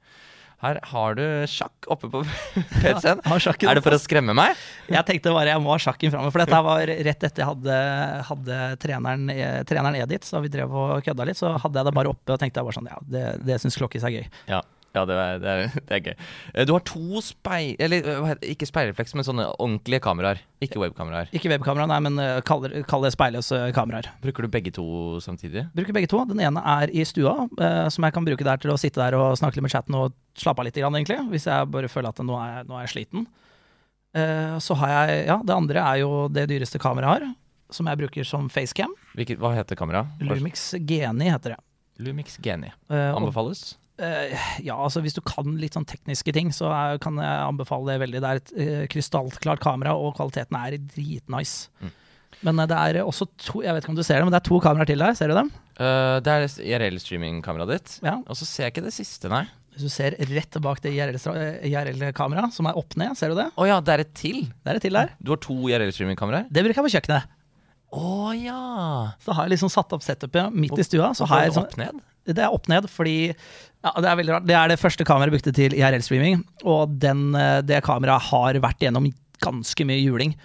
Her har du sjakk oppe på PC-en. Ja, Er det for å skremme meg? Jeg tenkte bare jeg må ha sjakken framme, for dette var rett etter jeg hadde, hadde treneren, eh, treneren Edith, så vi drev og kødda litt, så hadde jeg det bare oppe og tenkte jeg bare sånn, ja, det, det syns Klokkis er gøy. Ja, ja det, er, det, er, det er gøy. Eh, Du har to speil... Eller ikke speilrefleks, men sånne ordentlige kameraer. Ikke webkameraer. Ikke webkamera, nei, men eh, kall det- speilløse kameraer. Bruker du begge to samtidig? Bruker begge to. Den ene er i stua, eh, som jeg kan bruke der til å sitte der og snakke litt med chatten og slappe av litt, grann, egentlig, hvis jeg bare føler at nå er, nå er jeg sliten. Eh, så har jeg Ja, det andre er jo det dyreste kameraet jeg har, som jeg bruker som facecam. Hvilket, hva heter kameraet? Lumix Geni heter det. Lumix Geni. Eh, Anbefales? Eh, ja, altså hvis du kan litt sånn tekniske ting, så kan jeg anbefale det veldig. Det er et eh, krystallklart kamera, og kvaliteten er dritnice. Mm. Men eh, det er også to Jeg vet ikke om du ser det, men det er to kameraer til der. Ser du dem? Uh, det er IRL-streamingkameraet ditt. Ja. Og så ser jeg ikke det siste, nei. Hvis du ser rett bak det IRL-kameraet, som er opp ned, ser du det? Å ja, det er et til! Det er et til der. Du har to IRL-streamingkameraer? Det bruker jeg på kjøkkenet. Å ja! Så har jeg liksom satt opp setupet midt i stua. Så har jeg sånn, opp ned? det er opp ned fordi ja, Det er veldig rart. Det er det første kameraet jeg brukte til IRL-streaming, og den, eh, det kameraet har vært gjennom ganske mye juling.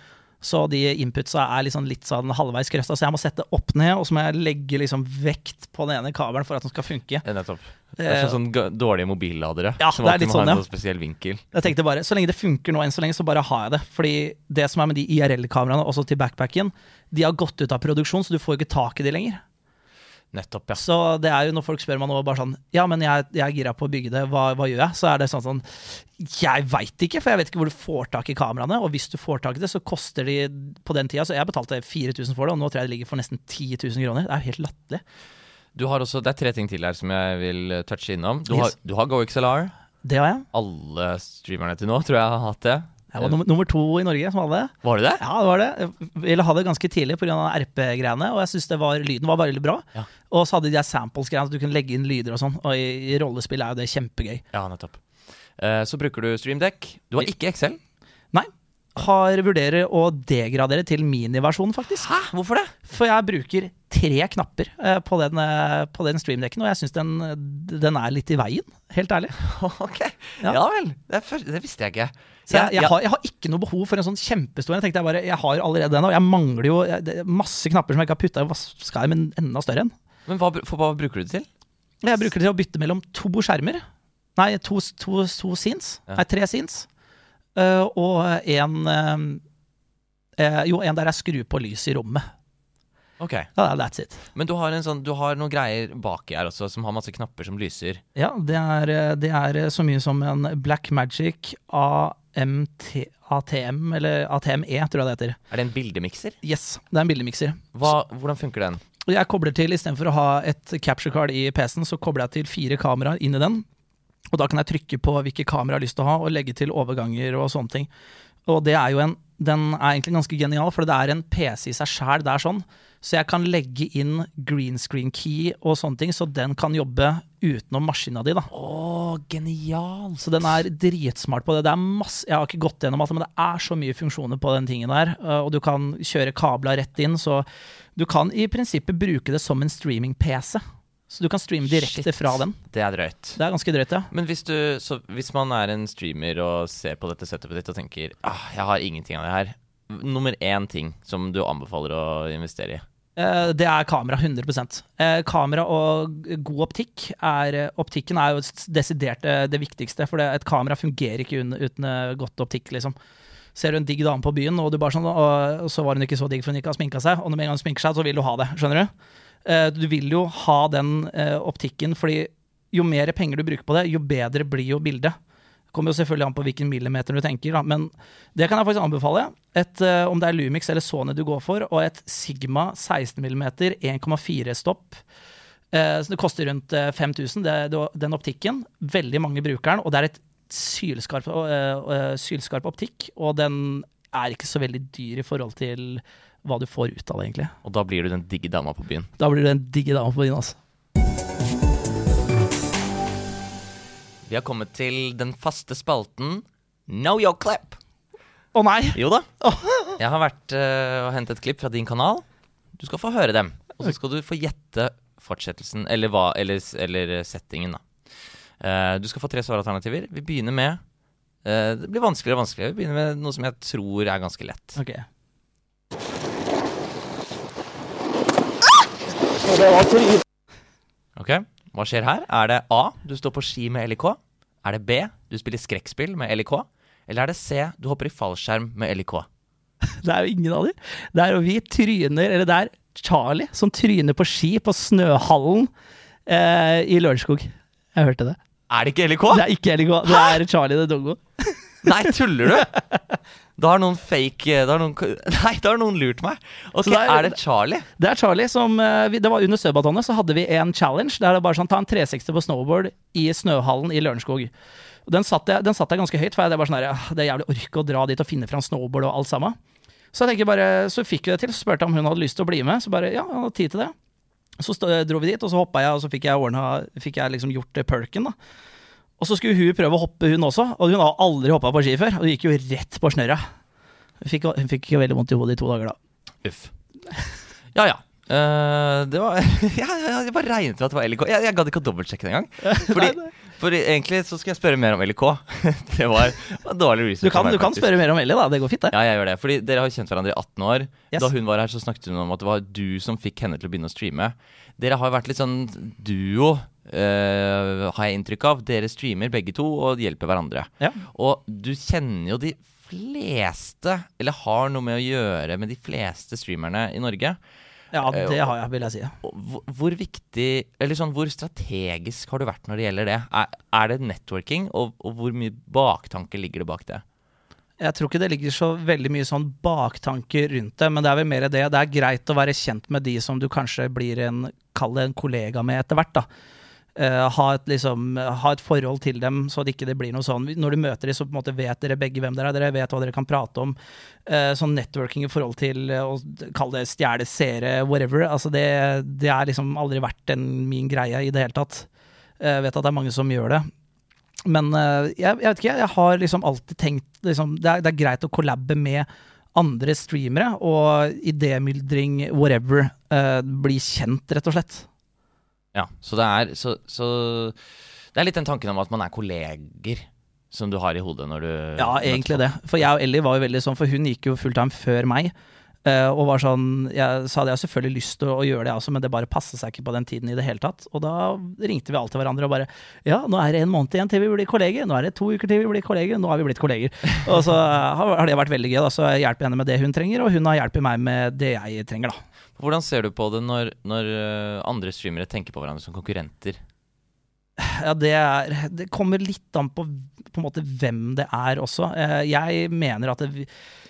Så de inputsa er liksom litt sånn halvveis krøsta, så jeg må sette opp ned, og så må jeg legge liksom vekt på den ene kabelen for at den skal funke. Ja, Nettopp. Det er sånn, sånn dårlige mobilladere. Ja, som det er alltid må ha sånn, en ja. sånn spesiell vinkel. Jeg tenkte bare, Så lenge det funker nå enn så lenge, så bare har jeg det. Fordi det som er med de IRL-kameraene, også til backpacken, de har gått ut av produksjon, så du får ikke tak i de lenger. Nettopp, ja. Så det er jo når folk spør meg nå bare sånn Ja, men jeg, jeg er gira på å bygge det, hva, hva gjør jeg? Så er det sånn sånn Jeg veit ikke, for jeg vet ikke hvor du får tak i kameraene. Og hvis du får tak i det, så koster de på den tida Så jeg betalte 4000 for det, og nå tror jeg det ligger for nesten 10 000 kroner. Det er jo helt latterlig. Du har også, det er tre ting til her som jeg vil touche innom. Du, Yes. har, du har GoXLR. Det har jeg. Alle streamerne til nå tror jeg har hatt det. Jeg var nummer, nummer to i Norge som hadde det. Var det det? Ja, det var det. Jeg ville ha det ganske tidlig pga. RP-greiene, og jeg syns lyden var veldig bra. Ja. Og så hadde de samples-greiene, så du kunne legge inn lyder og sånn. Og i, i rollespill er jo det kjempegøy. Ja, nettopp. Eh, så bruker du StreamDeck. Du har ikke Excel. Nei. Har vurderer å degradere til miniversjonen, faktisk. Hæ? Hvorfor det? For jeg bruker tre knapper eh, på den, eh, på den streamdekken, og jeg syns den, den er litt i veien, helt ærlig. ok. Ja. Ja, vel. Det, det visste jeg ikke. Så jeg, jeg, har, jeg har ikke noe behov for en sånn kjempestor en. Jeg jeg bare, jeg har allerede den, og jeg mangler jo masse knapper som jeg ikke har putta i. Hva skal jeg med en enda større en? Men hva, hva bruker du det til? Jeg bruker det til å bytte mellom to skjermer. Nei, to, to, to scenes. Ja. Nei, tre scenes. Uh, og en uh, Jo, en der jeg skrur på lys i rommet. Ok. Ja, that's it. Men du har, en sånn, du har noen greier baki her også, som har masse knapper som lyser. Ja, det er, det er så mye som en Black Magic AMT, ATM, eller ATME, tror jeg det heter. Er det en bildemikser? Yes, det er en bildemikser. Hva, hvordan funker den? Jeg kobler til, istedenfor å ha et capture card i PC-en, så kobler jeg til fire kameraer inn i den. Og da kan jeg trykke på hvilke kameraer jeg har lyst til å ha, og legge til overganger og sånne ting. Og det er jo en Den er egentlig ganske genial, for det er en PC i seg sjæl. Det er sånn. Så jeg kan legge inn green screen key og sånne ting, så den kan jobbe utenom maskina di, da. Å, genial! Så den er dritsmart på det. det er masse, jeg har ikke gått gjennom alt, men det er så mye funksjoner på den tingen der. øh, Og du kan kjøre kabla rett inn, så du kan i prinsippet bruke det som en streaming-PC. Så du kan streame direkte Shit. fra den. Det er drøyt. Det er ganske drøyt, ja. Men hvis, du, så hvis man er en streamer og ser på dette setupet ditt og tenker ah, jeg har ingenting av det her, nummer én ting som du anbefaler å investere i? Eh, Det er kamera, 100 Eh, Kamera og god optikk er Optikken er jo desidert eh, det viktigste, for et kamera fungerer ikke uten, eh, godt optikk, liksom. Ser du en digg dame på byen, og, sånn, og, så var hun ikke så digg for hun ikke har sminka seg, og når med en gang hun sminker seg, så vil du ha det. Skjønner du? Eh, du vil jo ha den eh, optikken, fordi jo mer penger du bruker på det, jo bedre blir jo bildet. Kommer jo selvfølgelig an på hvilken millimeter du tenker, da. men det kan jeg faktisk anbefale. Et, eh, om det er Lumix eller Sony du går for, og et Sigma 16 mm 1,4 stopp. Eh, så det koster rundt eh, 5000, det, det, den optikken. Veldig mange bruker den, og det er et sylskarp, eh, eh, sylskarp optikk. Og den er ikke så veldig dyr i forhold til hva du får ut av det, egentlig. Og da blir du den digge dama på byen. Da blir du den digge dama på byen, altså. Vi har kommet til den faste spalten Know your clip. Å nei! Jo da. Jeg har vært uh, og hentet klipp fra din kanal. Du skal få høre dem. Og så skal du få gjette fortsettelsen, eller, hva, eller, eller settingen, da. Uh, du skal få tre svaralternativer. Vi begynner med uh, Det blir vanskeligere og vanskeligere. Vi begynner med noe som jeg tror er ganske lett. Ok. Ok, Hva skjer her? Er det A. Du står på ski med LIK? Er det B. Du spiller skrekkspill med LIK? Eller er det C. Du hopper i fallskjerm med LIK? Det er jo ingen av de. Det er jo vi tryner, eller det er Charlie som tryner på ski på Snøhallen eh, i Lørenskog. Jeg hørte det. Er det ikke LIK? Det er ikke LIK. det er Charlie the Doggo. Nei, tuller du? Da har noen fake da har noen, Nei, da har noen lurt meg. Ok, Så det er- er det Charlie? Det er Charlie som eh, Det var under Søbatonet, så hadde vi en challenge der det bare sånn ta en 360 på snowboard i Snøhallen i Lørenskog. Den satt, jeg, den satt jeg ganske høyt, for det var sånn her, «Ah, det er jævlig orke å dra dit og finne fram snowboard og alt sammen. Så jeg tenker bare, så fikk vi det til, så spurte jeg om hun hadde lyst til å bli med. Så bare, ja, jeg hadde tid til det. Så dro vi dit, og så hoppa jeg, og så fikk jeg, ordnet, fikk jeg liksom gjort eh, perken. da. Og så skulle hun prøve å hoppe, hun også. Og hun har aldri hoppa på ski før, og hun gikk jo rett på snørra. Hun fikk, hun fikk veldig vondt i hodet i to dager da. Uff. Ja ja. Uh, det var ja, Jeg bare regnet med at det var LK. Jeg, jeg gadd ikke å dobbeltsjekke det engang. Fordi, for egentlig så skulle jeg spørre mer om LK. Det var, var dårlig research. Du kan, du kan spørre mer om Ellie, da. Det går fint, det. Ja, jeg gjør det. Fordi dere har jo kjent hverandre i 18 år. Yes. Da hun var her, så snakket hun om at det var du som fikk henne til å begynne å streame. Dere har jo vært litt sånn duo, eh, har jeg inntrykk av. Dere streamer begge to og hjelper hverandre. Ja. Og du kjenner jo de fleste, eller har noe med å gjøre med de fleste streamerne i Norge. Ja, Eh, det har jeg, vil jeg si. Hvor, hvor viktig, eller sånn, hvor strategisk har du vært når det gjelder det? Er, er det networking, og, og hvor mye baktanke ligger det bak det? Jeg tror ikke det ligger så veldig mye sånn baktanke rundt det, men det er vel mer det. Det er greit å være kjent med de som du kanskje blir en, kall det en kollega med etter hvert, da. Eh, ha, et, liksom, ha et forhold til dem, så det ikke blir noe sånn Når du møter dem, så på en måte vet dere begge hvem dere er, dere vet hva dere kan prate om. Uh, sånn networking i forhold til eh, å kalle det stjele seere, whatever. Altså det, det er liksom aldri vært en, min greie i det hele tatt. Jeg vet at det er mange som gjør det. Men jeg, jeg vet ikke, jeg har liksom alltid tenkt liksom, det, er, det er greit å collabe med andre streamere, og idémyldring, whatever, bli kjent, rett og slett. Ja, så det er så, så Det er litt den tanken om at man er kolleger som du har i hodet når du Ja, egentlig det. For jeg og Ellie var jo veldig sånn, for hun gikk jo fulltime før meg. eh, og var sånn, Jeg Så hadde jeg selvfølgelig lyst til å, å gjøre det, også, men det bare passet seg ikke på den tiden i det hele tatt. Og da ringte vi alltid hverandre og bare Ja, nå er det en måned igjen til vi blir kolleger. Nå er det to uker til vi blir kolleger. Nå har vi blitt kolleger. Og så har har det vært veldig gøy. da, Så jeg hjelper henne med det hun trenger, og hun har hjulpet meg med det jeg trenger. da. Hvordan ser du på det når, når øh, andre streamere tenker på hverandre som konkurrenter? Ja, det, er, det kommer litt an på, på en hvem det er også. Eh, Jeg mener at det,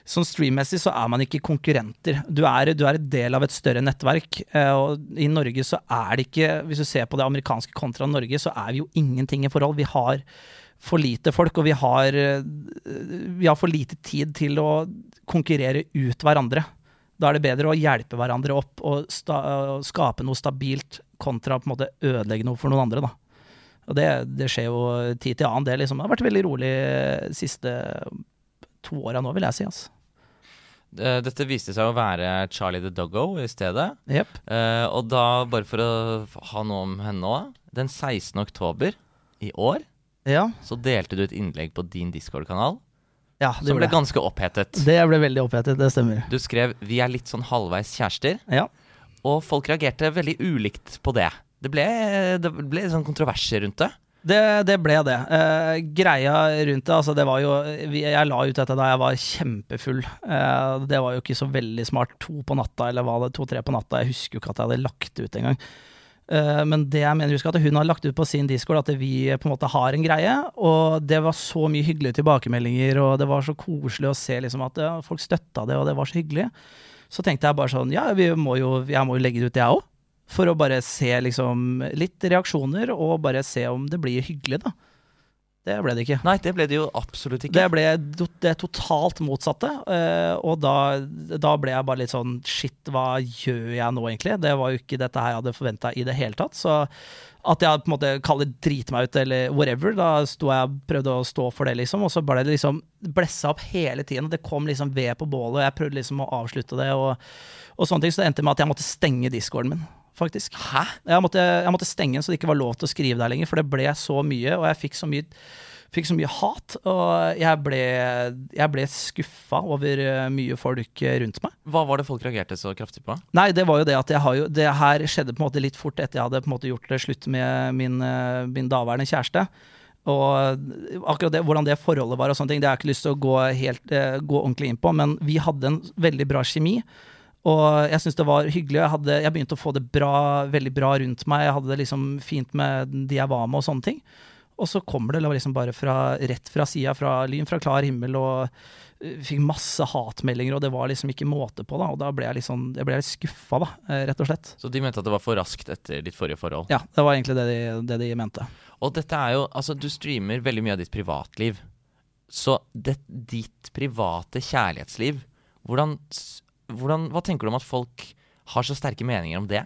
sånn streammessig så er man ikke konkurrenter. Du er, du er et del av et større nettverk. eh, Og i Norge så er det ikke Hvis du ser på det amerikanske kontra Norge, så er vi jo ingenting i forhold. Vi har for lite folk, og vi har, eh, vi har for lite tid til å konkurrere ut hverandre. Da er det bedre å hjelpe hverandre opp og og skape noe stabilt kontra på en måte ødelegge noe for noen andre. da. Og det, det skjer jo tid til annen. Det, liksom, det har vært veldig rolig de siste to åra nå, vil jeg si. Altså. Eh, Dette viste seg å være Charlie the Doggo i stedet. Yep. Eh, og da, bare for å ha noe om henne òg Den 16. oktober i år Ja, så delte du et innlegg på din Discord-kanal ja det, som ble ganske opphetet. det ble veldig opphetet, det stemmer. Du skrev 'Vi er litt sånn halvveis kjærester', Ja. og folk reagerte veldig ulikt på det. Det ble, det ble sånn kontroverser rundt det. Det, det ble det. Eh, greia rundt det, altså det var jo Jeg la ut dette da jeg var kjempefull. Eh, det var jo ikke så veldig smart. To på natta, eller var det to-tre på natta? Jeg husker jo ikke at jeg hadde lagt ut engang. Eh, men det jeg mener, husk at hun har lagt ut på sin discord at vi på en måte har en greie. Og det var så mye hyggelige tilbakemeldinger, og det var så koselig å se liksom at folk støtta det, og det var så hyggelig. Så tenkte jeg bare sånn Ja, må jo, jeg må jo legge det ut, jeg òg. For å bare se liksom litt reaksjoner, og bare se om det blir hyggelig, da. Det ble det ikke. Nei, det ble det jo absolutt ikke. Det ble det totalt motsatte. Uh, og da, da, ble jeg bare litt sånn Shit, hva gjør jeg nå, egentlig? Det var jo ikke dette her jeg hadde forventa i det hele tatt. Så at jeg på en måte kaller drite meg ut, eller whatever, da sto jeg prøvde å stå for det, liksom. Og så ble det liksom blessa opp hele tiden. Det kom liksom ved på bålet, og jeg prøvde liksom å avslutte det, og, og sånne ting. Så det endte med at jeg måtte stenge discorden min faktisk. Hæ? Jeg måtte, jeg måtte, stenge den så det ikke var lov til å skrive der lenger, for det ble så mye, og jeg fikk så mye, fikk så mye hat. Og jeg ble, jeg ble skuffa over eh, mye folk rundt meg. Hva var det folk reagerte så kraftig på? Nei, det var jo det at jeg har jo Det her skjedde på en måte litt fort etter jeg hadde på en måte gjort det slutt med min, eh, min daværende kjæreste. Og akkurat det, hvordan det forholdet var og sånne ting, det har jeg ikke lyst til å gå, helt, eh, gå ordentlig inn på, men vi hadde en veldig bra kjemi. Og jeg syns det var hyggelig. Jeg, hadde, jeg, begynte å få det bra, veldig bra rundt meg. Jeg hadde det liksom fint med de jeg var med, og sånne ting. Og så kommer det liksom bare fra, rett fra sida, fra lyn fra klar himmel, og uh, fikk masse hatmeldinger, og det var liksom ikke måte på, da. Og da ble jeg litt sånn Jeg ble litt skuffa, da, eh, rett og slett. Så de mente at det var for raskt etter ditt forrige forhold? Ja, det var egentlig det de, det de mente. Og dette er jo Altså, du streamer veldig mye av ditt privatliv. Så det, ditt private kjærlighetsliv, hvordan hvordan, hva tenker du om at folk har så sterke meninger om det?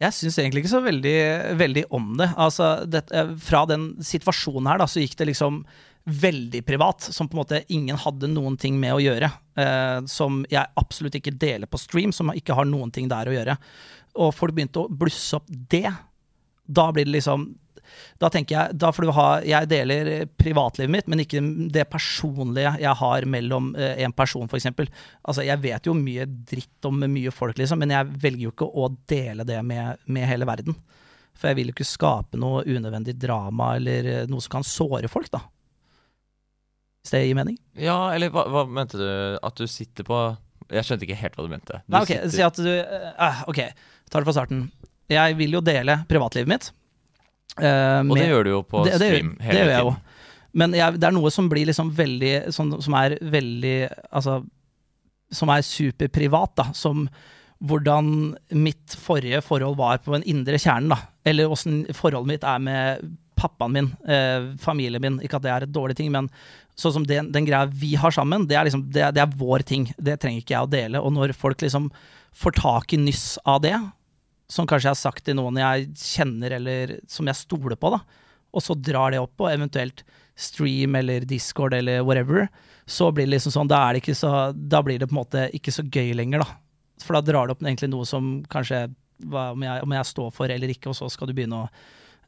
Jeg syns egentlig ikke så veldig, veldig om det. Altså, det, eh, Fra den situasjonen her, da, så gikk det liksom veldig privat, som på en måte ingen hadde noen ting med å gjøre. Eh, som jeg absolutt ikke deler på stream, som ikke har noen ting der å gjøre. Og folk begynte å blusse opp det. Da blir det liksom da tenker jeg, da får du ha Jeg deler privatlivet mitt, men ikke det personlige jeg har mellom eh, en person, f.eks. Altså, jeg vet jo mye dritt om mye folk, liksom, men jeg velger jo ikke å dele det med, med hele verden. For jeg vil jo ikke skape noe unødvendig drama eller eh, noe som kan såre folk, da. Hvis det gir mening? Ja, eller hva, hva mente du? At du sitter på Jeg skjønte ikke helt hva du mente. Du Nei, ok, sitter... Si at du uh, Ok, tar det fra starten. Jeg vil jo dele privatlivet mitt. Uh, og det gjør du jo på det, stream det, hele det jeg tiden. Jo. Men jeg, det er noe som blir liksom veldig Som, Som er veldig Altså Som er superprivat, da. Som hvordan mitt forrige forhold var på en indre kjernen, da. Eller åssen forholdet mitt er med pappaen min, eh, familien min. Ikke at det er et dårlig ting, men sånn som den, den greia vi har sammen, det er liksom det, det, er vår ting. Det trenger ikke jeg å dele. Og når folk liksom får tak i nyss av det, som kanskje jeg har sagt til noen jeg kjenner eller som jeg stoler på, da, og så drar det opp på eventuelt stream eller Discord eller whatever, så blir det liksom sånn, da, det så, da blir det på en måte ikke så gøy lenger, da. For da drar det opp egentlig noe som kanskje om jeg, om jeg står for eller ikke, og så skal du begynne å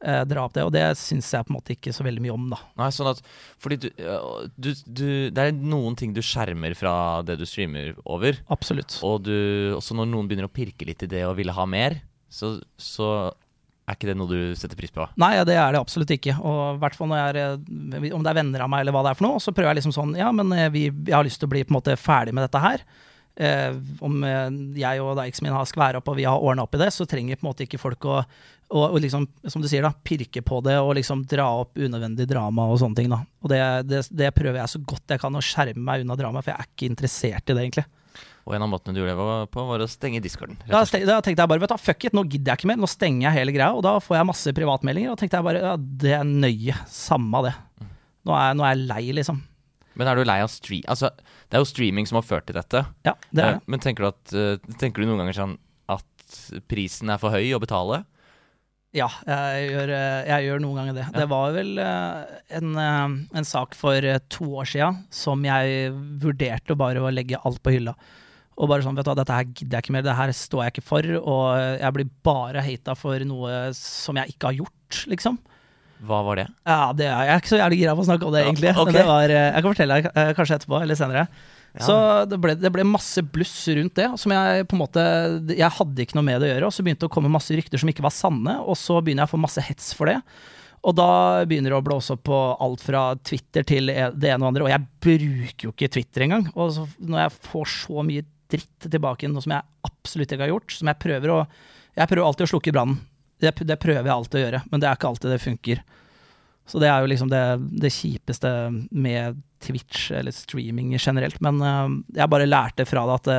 eh, dra opp det. Og det syns jeg på en måte ikke så veldig mye om, da. Nei, sånn at Fordi du, du, du, Det er noen ting du skjermer fra det du streamer over. Absolutt. Og du, også når noen begynner å pirke litt i det og ville ha mer, så, så er ikke det noe du setter pris på? Nei, det er det absolutt ikke. Og hvert fall eh, om det er venner av meg eller hva det er for noe, så prøver jeg liksom sånn Ja, men eh, vi, jeg har lyst til å bli på en måte ferdig med dette her. Eh, om eh, jeg og eksen min har skværa opp og vi har ordna opp i det, så trenger på en måte ikke folk å, å, å, liksom, som du sier, da, pirke på det og liksom dra opp unødvendig drama og sånne ting. da. Og det, det, det prøver jeg så godt jeg kan å skjerme meg unna drama, for jeg er ikke interessert i det, egentlig. Og en av måtene du gjorde det på, var å stenge discorden. Da, da, tenkte jeg bare vet du, fuck it, nå gidder jeg ikke mer, nå stenger jeg hele greia. Og da får jeg masse privatmeldinger, og tenkte jeg bare ja, det er nøye, samme det. Nå er, nå er jeg lei, liksom. Men er du lei av stream... Altså, det er jo streaming som har ført til dette. Ja, det er det. Men tenker du, at, uh, tenker du noen ganger sånn at prisen er for høy å betale? Ja, jeg gjør, eh, jeg gjør noen ganger det. Ja. Det var vel en, en, sak for to år sia som jeg vurderte bare å legge alt på hylla. Og bare sånn, vet du hva, dette her gidder jeg ikke mer, det her står jeg ikke for. Og jeg blir bare hata for noe som jeg ikke har gjort, liksom. Hva var det? Ja, det er, Jeg er ikke så jævlig gira på å snakke om det, egentlig. Ja, okay. det var, eh, jeg kan fortelle deg eh, kanskje etterpå, eller senere. Ja. Så det ble, det ble, masse bluss rundt det, som jeg på en måte Jeg hadde ikke noe med det å gjøre, og så begynte det å komme masse rykter som ikke var sanne, og så begynner jeg å få masse hets for det. Og da begynner det å blåse opp på alt fra Twitter til e- det ene og andre. Og jeg bruker jo ikke Twitter engang. Og så, når jeg får så mye dritt tilbake, noe som jeg absolutt ikke har gjort, som jeg prøver å Jeg prøver alltid å slukke brannen. Det, det prøver jeg alltid å gjøre, men det er ikke alltid det funker. Så det er jo liksom det, det kjipeste med Twitch eller streaming generelt. Men uh, jeg bare lærte fra det at det,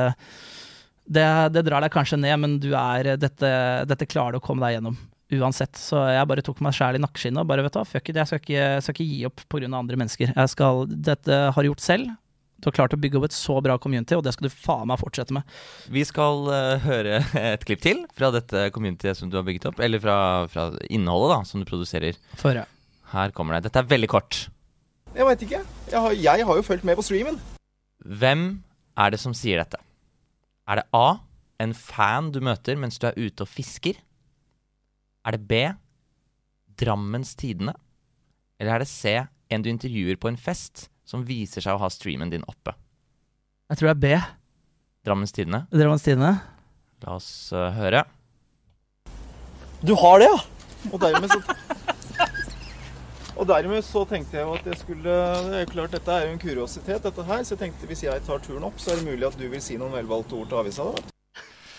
det, det, drar deg kanskje ned, men du er, dette, dette klarer du å komme deg gjennom uansett. Så jeg bare tok meg sjæl i nakkeskinnet og bare vet du fuck it, jeg skal ikke, skal ikke gi opp pga. andre mennesker. Jeg skal, dette har jeg gjort selv. Du har klart å bygge opp et så bra community, og det skal du faen meg fortsette med. Vi skal uh, høre et klipp til fra dette communityet som du har bygget opp. Eller fra, fra innholdet da, som du produserer. Føre. Her kommer det. Dette er veldig kort. Jeg veit ikke. Jeg har, jeg har jo fulgt med på streamen. Hvem er det som sier dette? Er det A. En fan du møter mens du er ute og fisker? Er det B. Drammens Tidende? Eller er det C. En du intervjuer på en fest som viser seg å ha streamen din oppe? Jeg tror det er B. Drammens Tidende? Drammens Tidende. La oss uh, høre. Du har det, ja! Og dermed så Og dermed så tenkte jeg jo at jeg skulle Det er jo klart, dette er jo en kuriositet, dette her. Så jeg tenkte hvis jeg tar turen opp, så er det mulig at du vil si noen velvalgte ord til avisa. da.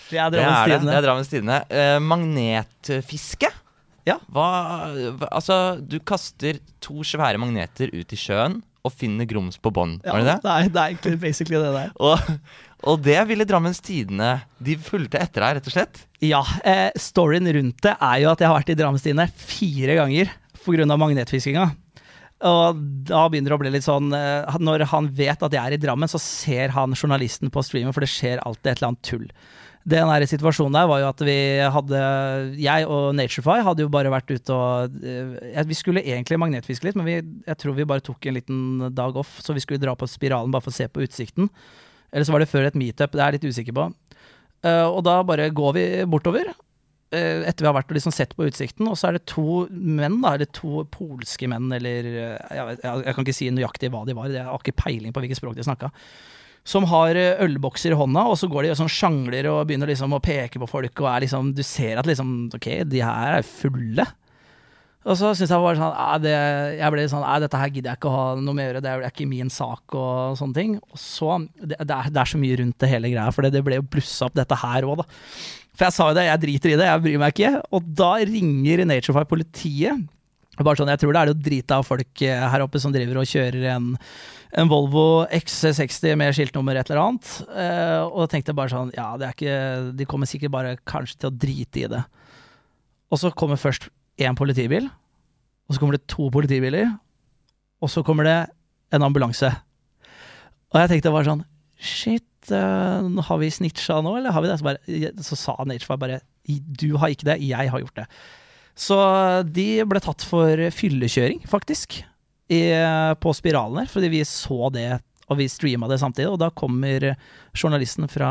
Det er Drammens det. Tidende. det er Drammens Tidende. Eh, magnetfiske? Ja. Hva, hva Altså, du kaster to svære magneter ut i sjøen og finner grums på bånn. Ja, Var det det? er, det er egentlig basically det der. Og, og det ville Drammens Tidende De fulgte etter deg, rett og slett? Ja, eh, storyen rundt det er jo at jeg har vært i Drammens Tidende fire ganger pga. magnetfiskinga. Og da begynner det å bli litt sånn eh, Når han vet at jeg er i Drammen, så ser han journalisten på streamen, for det skjer alltid et eller annet tull. Den der situasjonen der var jo at vi hadde Jeg og Naturefy hadde jo bare vært ute og eh, Vi skulle egentlig magnetfiske litt, men vi, jeg tror vi bare tok en liten dag off, så vi skulle dra på Spiralen bare for å se på utsikten. Eller så var det før et meetup, det er jeg litt usikker på. Eh, og da bare går vi bortover, eh, etter vi har vært og liksom sett på utsikten, og så er det to menn, da, eller to polske menn, eller jeg, jeg, jeg kan ikke si nøyaktig hva de var, jeg har ikke peiling på hvilket språk de snakka. Som har eh, ølbokser i hånda, og så går de og sånn sjangler og begynner liksom å peke på folk, og er liksom Du ser at liksom Ok, de her er fulle. Og så syns jeg bare sånn ah, det, Jeg ble sånn ah, Dette her gidder jeg ikke å ha noe med å gjøre, det er ikke min sak og sånne ting. Og så Det, det, er, det er så mye rundt det hele greia, for det, ble jo blussa opp dette her òg, da. For jeg sa jo det, jeg driter i det, jeg bryr meg ikke. Og da ringer Naturefy politiet. Bare sånn, Jeg tror det er jo drita av folk eh, her oppe som driver og kjører en, en Volvo XC60 med skiltnummer et eller annet. Eh, og tenkte bare sånn Ja, ikke De kommer sikkert bare kanskje til å drite i det. Og så kommer først én politibil, og så kommer det to politibiler, og så kommer det en ambulanse. Og jeg tenkte bare sånn Shit, eh, har vi snitcha nå, eller har vi det? Så, bare, så sa Nature bare Du har ikke det, jeg har gjort det. Så de ble tatt for fyllekjøring, faktisk, i, på spiralen her, fordi vi så det, og vi streama det samtidig. Og da kommer journalisten fra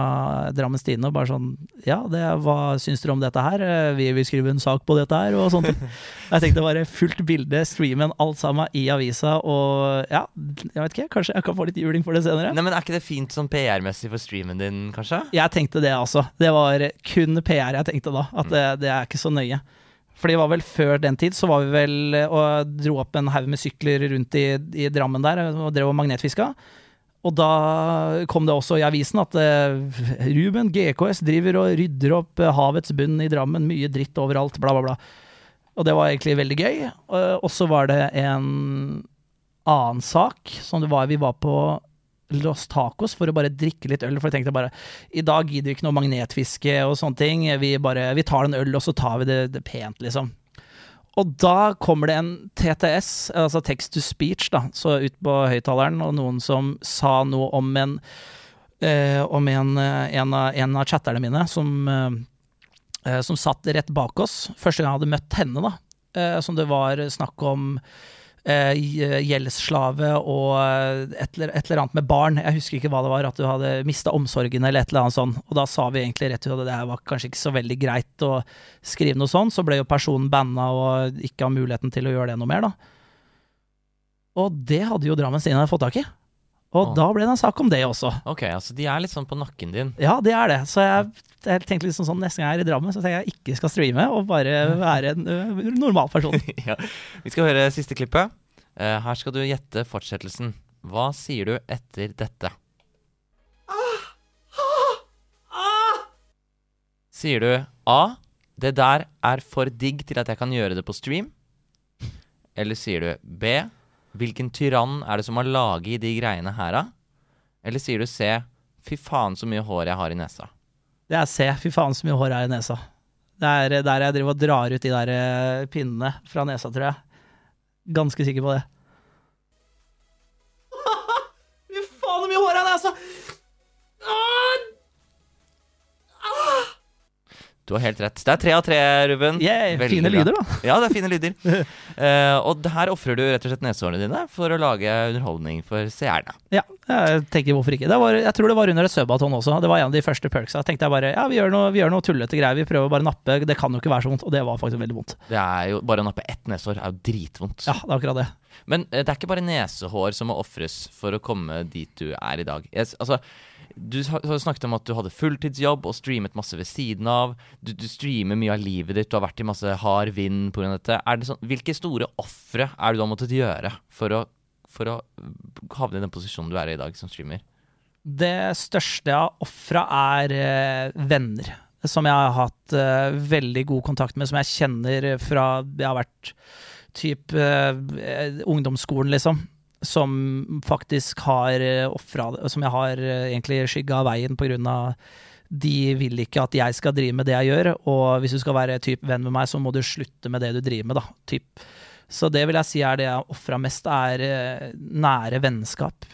Drammens Tidende og bare sånn Ja, det, hva syns dere om dette her? Vi vil skrive en sak på dette her, og sånt. Jeg tenkte bare fullt bilde, streamen, alt sammen i avisa, og ja, jeg vet ikke, kanskje jeg kan få litt juling for det senere. Nei, men Er ikke det fint sånn PR-messig for streamen din, kanskje? Jeg tenkte det, altså. Det var kun PR jeg tenkte da. At det, det er ikke så nøye. For det var vel før den tid, så var vi vel eh, og dro opp en haug med sykler rundt i, i Drammen der og drev og magnetfiska. Og da kom det også i avisen at uh, Ruben GKS driver og rydder opp eh, havets bunn i Drammen, mye dritt overalt, bla, bla, bla. Og det var egentlig veldig gøy. Eh, Og så var det en annen sak som det var Vi var på Los Tacos for å bare drikke litt øl, for jeg tenkte bare i dag gidder vi ikke noe magnetfiske og sånne ting. Vi, bare, vi tar en øl, og så tar vi det, det pent, liksom. Og da kommer det en TTS, altså text to speech, da, så ut på høyttaleren, og noen som sa noe om en eh, om en, eh, en, av, en av chatterne mine som, eh, eh, som satt rett bak oss. Første gang jeg hadde møtt henne, da. Eh, som det var snakk om gjeldsslave og eh, et, eller- et eller annet med barn. Jeg husker ikke hva det var, at du hadde mista omsorgen eller et eller annet sånt. Og da sa vi egentlig rett ut at det var kanskje ikke så veldig greit å skrive noe sånt. Så ble jo personen banna og ikke har muligheten til å gjøre det noe mer, da. Og det hadde jo Drammen Stine fått tak i. Og da ble det en sak om det også. Ok, altså de er litt sånn på nakken din. Ja, de er det. Så jeg, jeg tenkte liksom sånn neste gang jeg er i Drammen, så tenker jeg jeg ikke skal streame og bare være en uh, normal person. ja. Vi skal høre siste klippet. Uh, her skal du gjette fortsettelsen. Hva sier du etter dette? Sier du A. Det der er for digg til at jeg kan gjøre det på stream. Eller sier du B. Hvilken tyrann er det som har laget de greiene her, da? Eller sier du C. Fy faen så mye hår jeg har i nesa. Det er C. Fy faen så mye hår jeg har i nesa. Det er der jeg driver og drar ut de der pinnene fra nesa, tror jeg. Ganske sikker på det. Du har helt rett. Det er tre av tre, Ruben. Yeah, Veldig fine bra. lyder, da. Ja, det er fine lyder. uh, og her ofrer du rett og slett nesehårene dine for å lage underholdning for seerne. Ja, jeg tenker hvorfor ikke. Det var, jeg tror det var under et subaton også. Det var en av de første perksa. tenkte jeg bare ja, vi gjør noe, vi gjør noe tullete greier. Vi prøver bare å nappe. Det kan jo ikke være så vondt. Og det var faktisk veldig vondt. Det er jo Bare å nappe ett nesehår er jo dritvondt. Ja, det er akkurat det. Men uh, det er ikke bare nesehår som må ofres for å komme dit du er i dag. Jeg, altså, du snakket om at du hadde fulltidsjobb og streamet masse ved siden av. Du, du streamer mye av livet ditt, du har vært i masse hard vind pga. dette. Det sånn, hvilke store ofre er det du har måttet gjøre for å, for å havne i den posisjonen du er i i dag som streamer? Det største av ofra, er eh, venner. Som jeg har hatt eh, veldig god kontakt med, som jeg kjenner fra jeg har vært type eh, ungdomsskolen, liksom. Som faktisk har uh, ofra Som jeg har eh, egentlig skygga av veien av de vil ikke at jeg skal drive med det jeg gjør, og hvis du skal være typ venn med meg, så må du slutte med det du driver med, da. Typ. Så det vil jeg si er det jeg ofra mest, er eh, nære vennskap.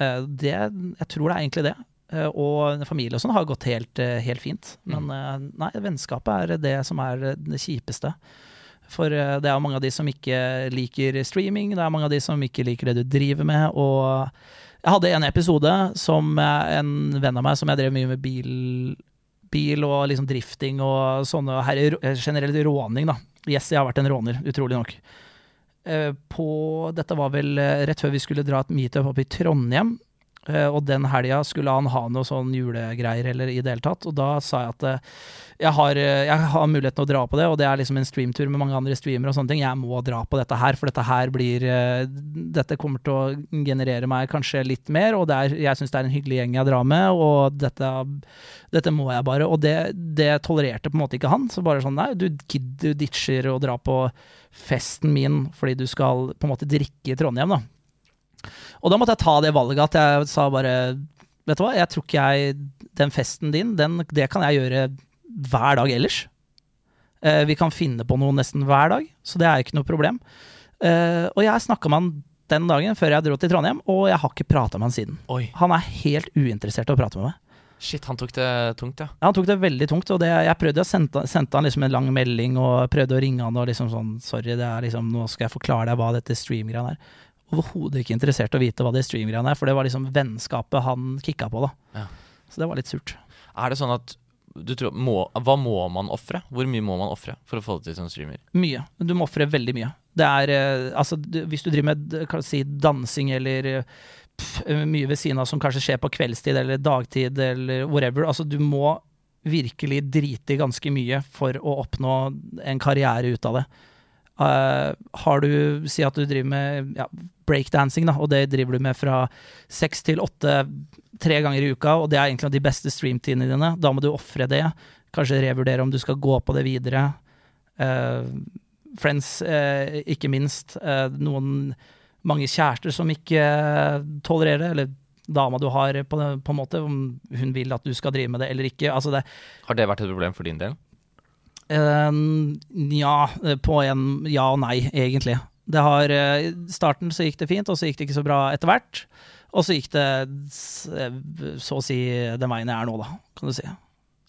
Eh, det, jeg tror det er egentlig det. Eh, og familie og sånn har gått helt, eh, helt fint. Men mm. nei, vennskapet er det som er det kjipeste. For eh, det er mange av de som ikke liker streaming, det er mange av de som ikke liker det du driver med. Og jeg hadde en episode som eh, en venn av meg som jeg drev mye med bil, bil og liksom drifting og sånne her, generelt råning, da. Yes, jeg har vært en råner, utrolig nok. Eh, På, dette var vel eh, rett før vi skulle dra et meetup opp i Trondheim. Eh, Og den helga skulle han ha noe sånn julegreier eller i det hele tatt. Og da sa jeg at eh, jeg har, eh, jeg har muligheten å dra på det, og det er liksom en streamtur med mange andre streamere og sånne ting. Jeg må dra på dette her, for dette her blir Dette kommer til å generere meg kanskje litt mer, og er, jeg syns det er en hyggelig gjeng jeg drar med, og dette, dette må jeg bare. Og det, det tolererte på en måte ikke han. Så bare sånn nei, du, du ditcher å dra på festen min fordi du skal på en måte drikke i Trondheim, da. Og da måtte jeg ta det valget at jeg sa bare Vet du hva, jeg tror ikke jeg Den festen din, den, det kan jeg gjøre hver dag ellers. Eh, vi kan finne på noe nesten hver dag, så det er ikke noe problem. Eh, og jeg snakka med han den dagen før jeg dro til Trondheim, og jeg har ikke prata med han siden. Oi, Han er helt uinteressert i å prate med meg. shit, han tok det tungt, ja. Ja, han tok det veldig tungt, og det, jeg prøvde å sende, sendte han liksom en lang melding og prøvde å ringe han og liksom sånn Sorry, det er liksom, nå skal jeg forklare deg hva dette stream-greia er. Overhodet ikke interessert i å vite hva det streamgreiene er, for det var liksom vennskapet han kicka på, da. Ja. Så det var litt surt. Er det sånn at du tror, må, Hva må man ofre? Hvor mye må man ofre for å få det til som streamer? Mye. Du må ofre veldig mye. Det er eh, Altså, hvis du driver med kan si, dansing eller eh, pff, mye ved siden av som kanskje skjer på kveldstid eller dagtid eller whatever, altså du må virkelig drite i ganske mye for å oppnå en karriere ut av det. Eh, har du Si at du driver med ja, breakdancing, da, og det driver du med fra seks til åtte tre ganger i uka, og det er egentlig de beste streamtidene dine. Da må du ofre det. Kanskje revurdere om du skal gå på det videre. Uh, friends, uh, ikke minst. Noen mange kjærester som ikke tolererer det, eller dama du har, på, på en måte, om hun vil at du skal drive med det eller ikke. Altså det, Har det vært et problem for din del? Eh, Nja, på en ja og nei, egentlig. Det har I starten så gikk det fint, og så gikk det ikke så bra etter hvert. Og så gikk det så å si den veien jeg er nå, da, kan du si.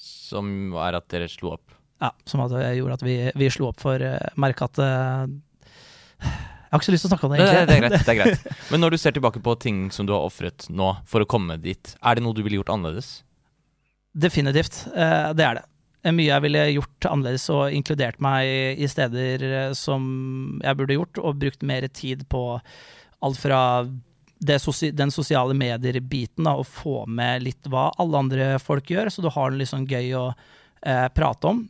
Som er at dere slo opp? Ja, Som at det gjorde at vi, vi slo opp for uh, merke at eh, Jeg har ikke så lyst til å snakke om det, Det, det, egentlig. det er greit. det er greit Men når du ser tilbake på ting som du har ofret nå for å komme dit, er det noe du ville gjort annerledes? Definitivt. eh, det er det. Eh, Mye jeg ville gjort annerledes og inkludert meg i steder eh, som jeg burde gjort, og brukt mer tid på alt fra det den sosiale medier-biten, og få med litt hva alle andre folk gjør, så du har det litt sånn gøy å eh, prate om.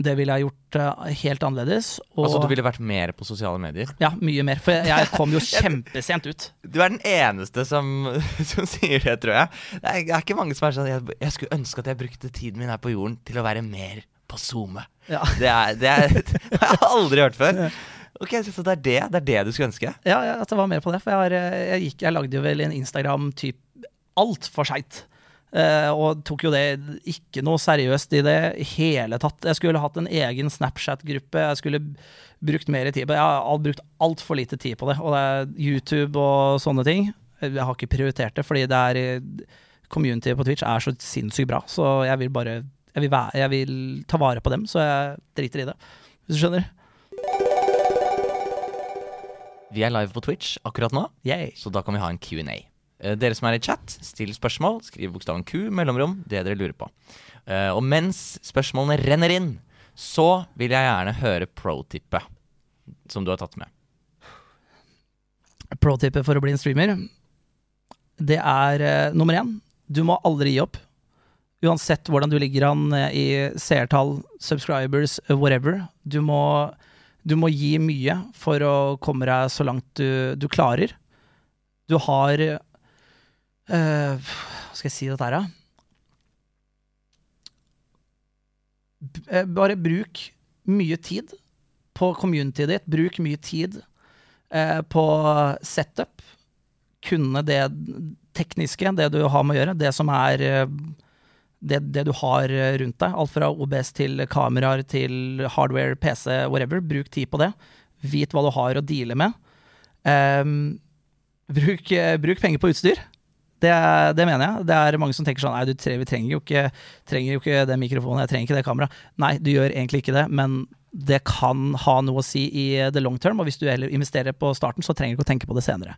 Det ville jeg gjort eh, helt annerledes. Og, Altså, du ville vært mer på sosiale medier? Ja, mye mer. For jeg, jeg kom jo kjempesent ut. Du er den eneste som, som sier det, tror jeg. Det er, det er ikke mange som er sånn jeg, jeg skulle ønske at jeg brukte tiden min her på jorden til å være mer på SoMe. Ja. Det, er, det, er, det har jeg aldri hørt før. Ok, Så det er det, det er det du skulle ønske? Ja, at jeg var med på det. For jeg, har, eh, jeg, gikk, jeg lagde jo vel en Instagram typ altfor seint. Eh, og tok jo det ikke noe seriøst i det hele tatt. Jeg skulle hatt en egen Snapchat-gruppe. Jeg skulle brukt mer tid på det. Jeg har brukt altfor lite tid på det. Og det er YouTube og sånne ting. Jeg har ikke prioritert det, fordi det er communityet på Twitch er så sinnssykt bra. Så jeg vil bare jeg vil, være, jeg vil ta vare på dem, så jeg driter i det. Hvis du skjønner? Vi er live på Twitch akkurat nå, Yay. så da kan vi ha en Q&A. Eh, Dere som er i chat, still spørsmål. Skriv bokstaven Q, mellomrom, det dere lurer på. Eh, Og mens spørsmålene renner inn, så vil jeg gjerne høre pro-tippet som du har tatt med. Pro-tippet for å bli en streamer, det er eh, nummer én. Du må aldri gi opp. Uansett hvordan du ligger an i seertall, subscribers, whatever. Du må, du må gi mye for å komme deg så langt du, du klarer. Du har eh, Hva skal jeg si dette her, da? Eh, Bare bruk mye tid på communityet ditt. Bruk mye tid eh, på setup. Kunne det tekniske, det du har med å gjøre. Det som er det, det du har rundt deg. Alt fra OBS til kameraer til hardware, PC, whatever. Bruk tid på det. Vit hva du har å deale med. Um, bruk, bruk penger på utstyr. Det, det mener jeg. Det er mange som tenker sånn Nei, du tre, vi trenger jo, ikke, trenger jo ikke den mikrofonen, jeg trenger ikke det kameraet. Nei, du gjør egentlig ikke det, men det kan ha noe å si i the long term. Og hvis du heller investerer på starten, så trenger du ikke å tenke på det senere.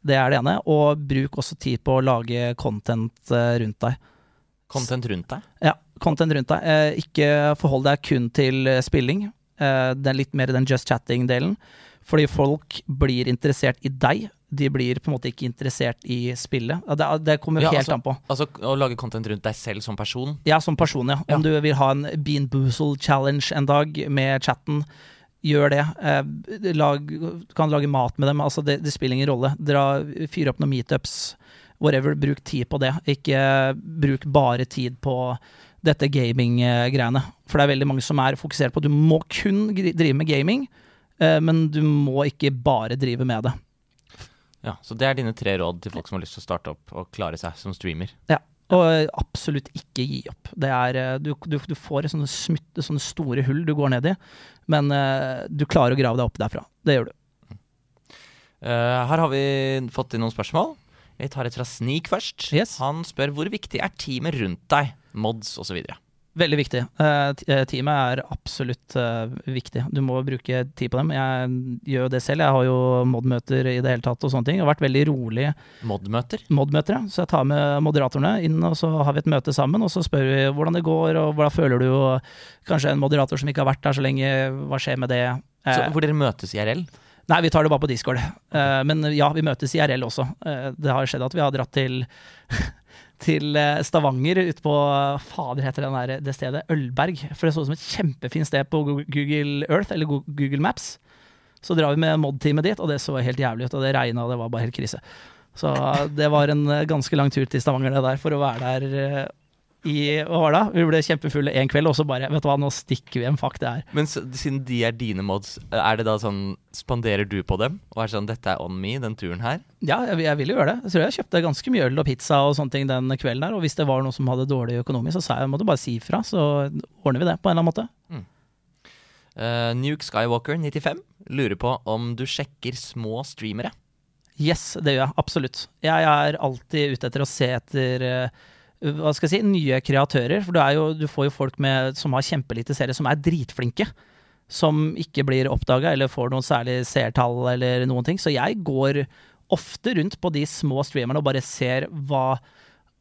Det er det ene. Og bruk også tid på å lage content eh, rundt deg. Content rundt deg. Ja, content rundt deg. Eh, ikke forhold deg kun til eh, spilling. Er litt mer den just chatting-delen. Fordi folk blir interessert i deg. De blir på en måte ikke interessert i spillet. Det, det kommer Ja, helt altså- an på. Altså å lage content rundt deg selv som person. Ja, som person, ja. Om Ja. du vil ha en Bean Boozle challenge en dag med chatten, gjør det. Eh, lag, kan lage mat med dem. Altså, det, det spiller ingen rolle. Dra, fyr opp noen meetups. Whatever. Bruk tid på det. Ikke bruk bare tid på dette gaming-greiene. For det er veldig mange som er fokusert på Du må kun drive med gaming, eh, men du må ikke bare drive med det. Ja, Så det er dine tre råd til folk som har lyst til å starte opp og klare seg som streamer. Ja, og eh, absolutt ikke gi opp. Det er, eh, du, du, du får sånne, smutte, sånne store hull du går ned i, men uh, du klarer å grave deg opp derfra. Det gjør du. Uh, her har vi fått inn noen spørsmål. Vi tar et fra Sneak først. Yes. Han spør hvor viktig er teamet rundt deg, mods osv. Veldig viktig. Eh, eh, teamet er absolutt eh, viktig. Du må bruke tid på dem. Jeg gjør jo det selv. Jeg har jo mod-møter i det hele tatt og sånne ting. Jeg har vært veldig rolig Mod-møter. mod-møter, ja. så jeg tar med moderatorene inn, og så har vi et møte sammen, og så spør vi hvordan det går, og hvordan føler du, og kanskje en moderator som ikke har vært der så lenge, hva skjer med det? Så, hvor dere møtes IRL. Nei, vi tar det bare på Discord. Men ja, vi møtes i IRL også. Det har skjedd at vi har dratt til til eh, Stavanger, ute på Fader, heter den der, det stedet? Ølberg. For det så ut som et kjempefint sted på Google Earth, eller Google Maps. Så drar vi med mod-teamet dit, og det så helt jævlig ut. Og det regna, det var bare helt krise. Så det var en eh, ganske lang tur til Stavanger det der, for å være der eh, i Hva var det? Vi ble kjempefulle en kveld, og så bare Vet du hva, nå stikker vi en fuck, det her. Men så, siden de er dine mods, er det da sånn Spanderer du på dem? Og er det sånn Dette er on me, den turen her? Ja, jeg, jeg jo gjøre det. Jeg tror jeg kjøpte ganske mye øl og pizza og sånne ting den kvelden der. Og hvis det var noe som hadde dårlig økonomi, så sa jeg må du bare si ifra, så ordner vi det på en eller annen måte. Uh, Nuke Skywalker 95 lurer på om du sjekker små streamere. Yes, det gjør jeg. Absolutt. Jeg er alltid ute etter å se etter eh, hva skal jeg si, nye kreatører. For jo, du får jo folk med, som har kjempelite serier, som er dritflinke. Som ikke blir oppdaga eller får noen særlig seertall eller noen ting. Så jeg går ofte rundt på de små streamerne og bare ser hva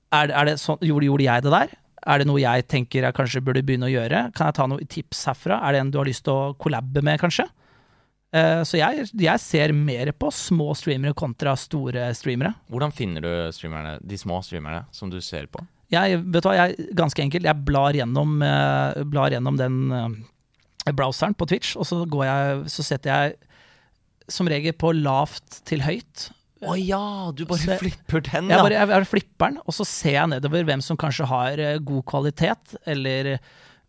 er, er det sånn, gjorde, jeg det der? Er det noe jeg tenker jeg kanskje burde begynne å gjøre? Kan jeg ta noen tips herfra? Er det en du har lyst til å kollabe med, kanskje? Eh, så jeg, jeg ser mer på små streamere kontra store streamere. Hvordan finner du streamerne, de små streamerne som du ser på? Jeg, vet du hva, jeg, ganske enkelt, jeg blar gjennom, eh, blar gjennom den eh, browseren på Twitch, og så, går jeg, så setter jeg som regel på lavt til høyt. Å ja, du bare Se- flipper den, Jeg bare jeg, flipper den, og så ser jeg nedover hvem som kanskje har god kvalitet, eller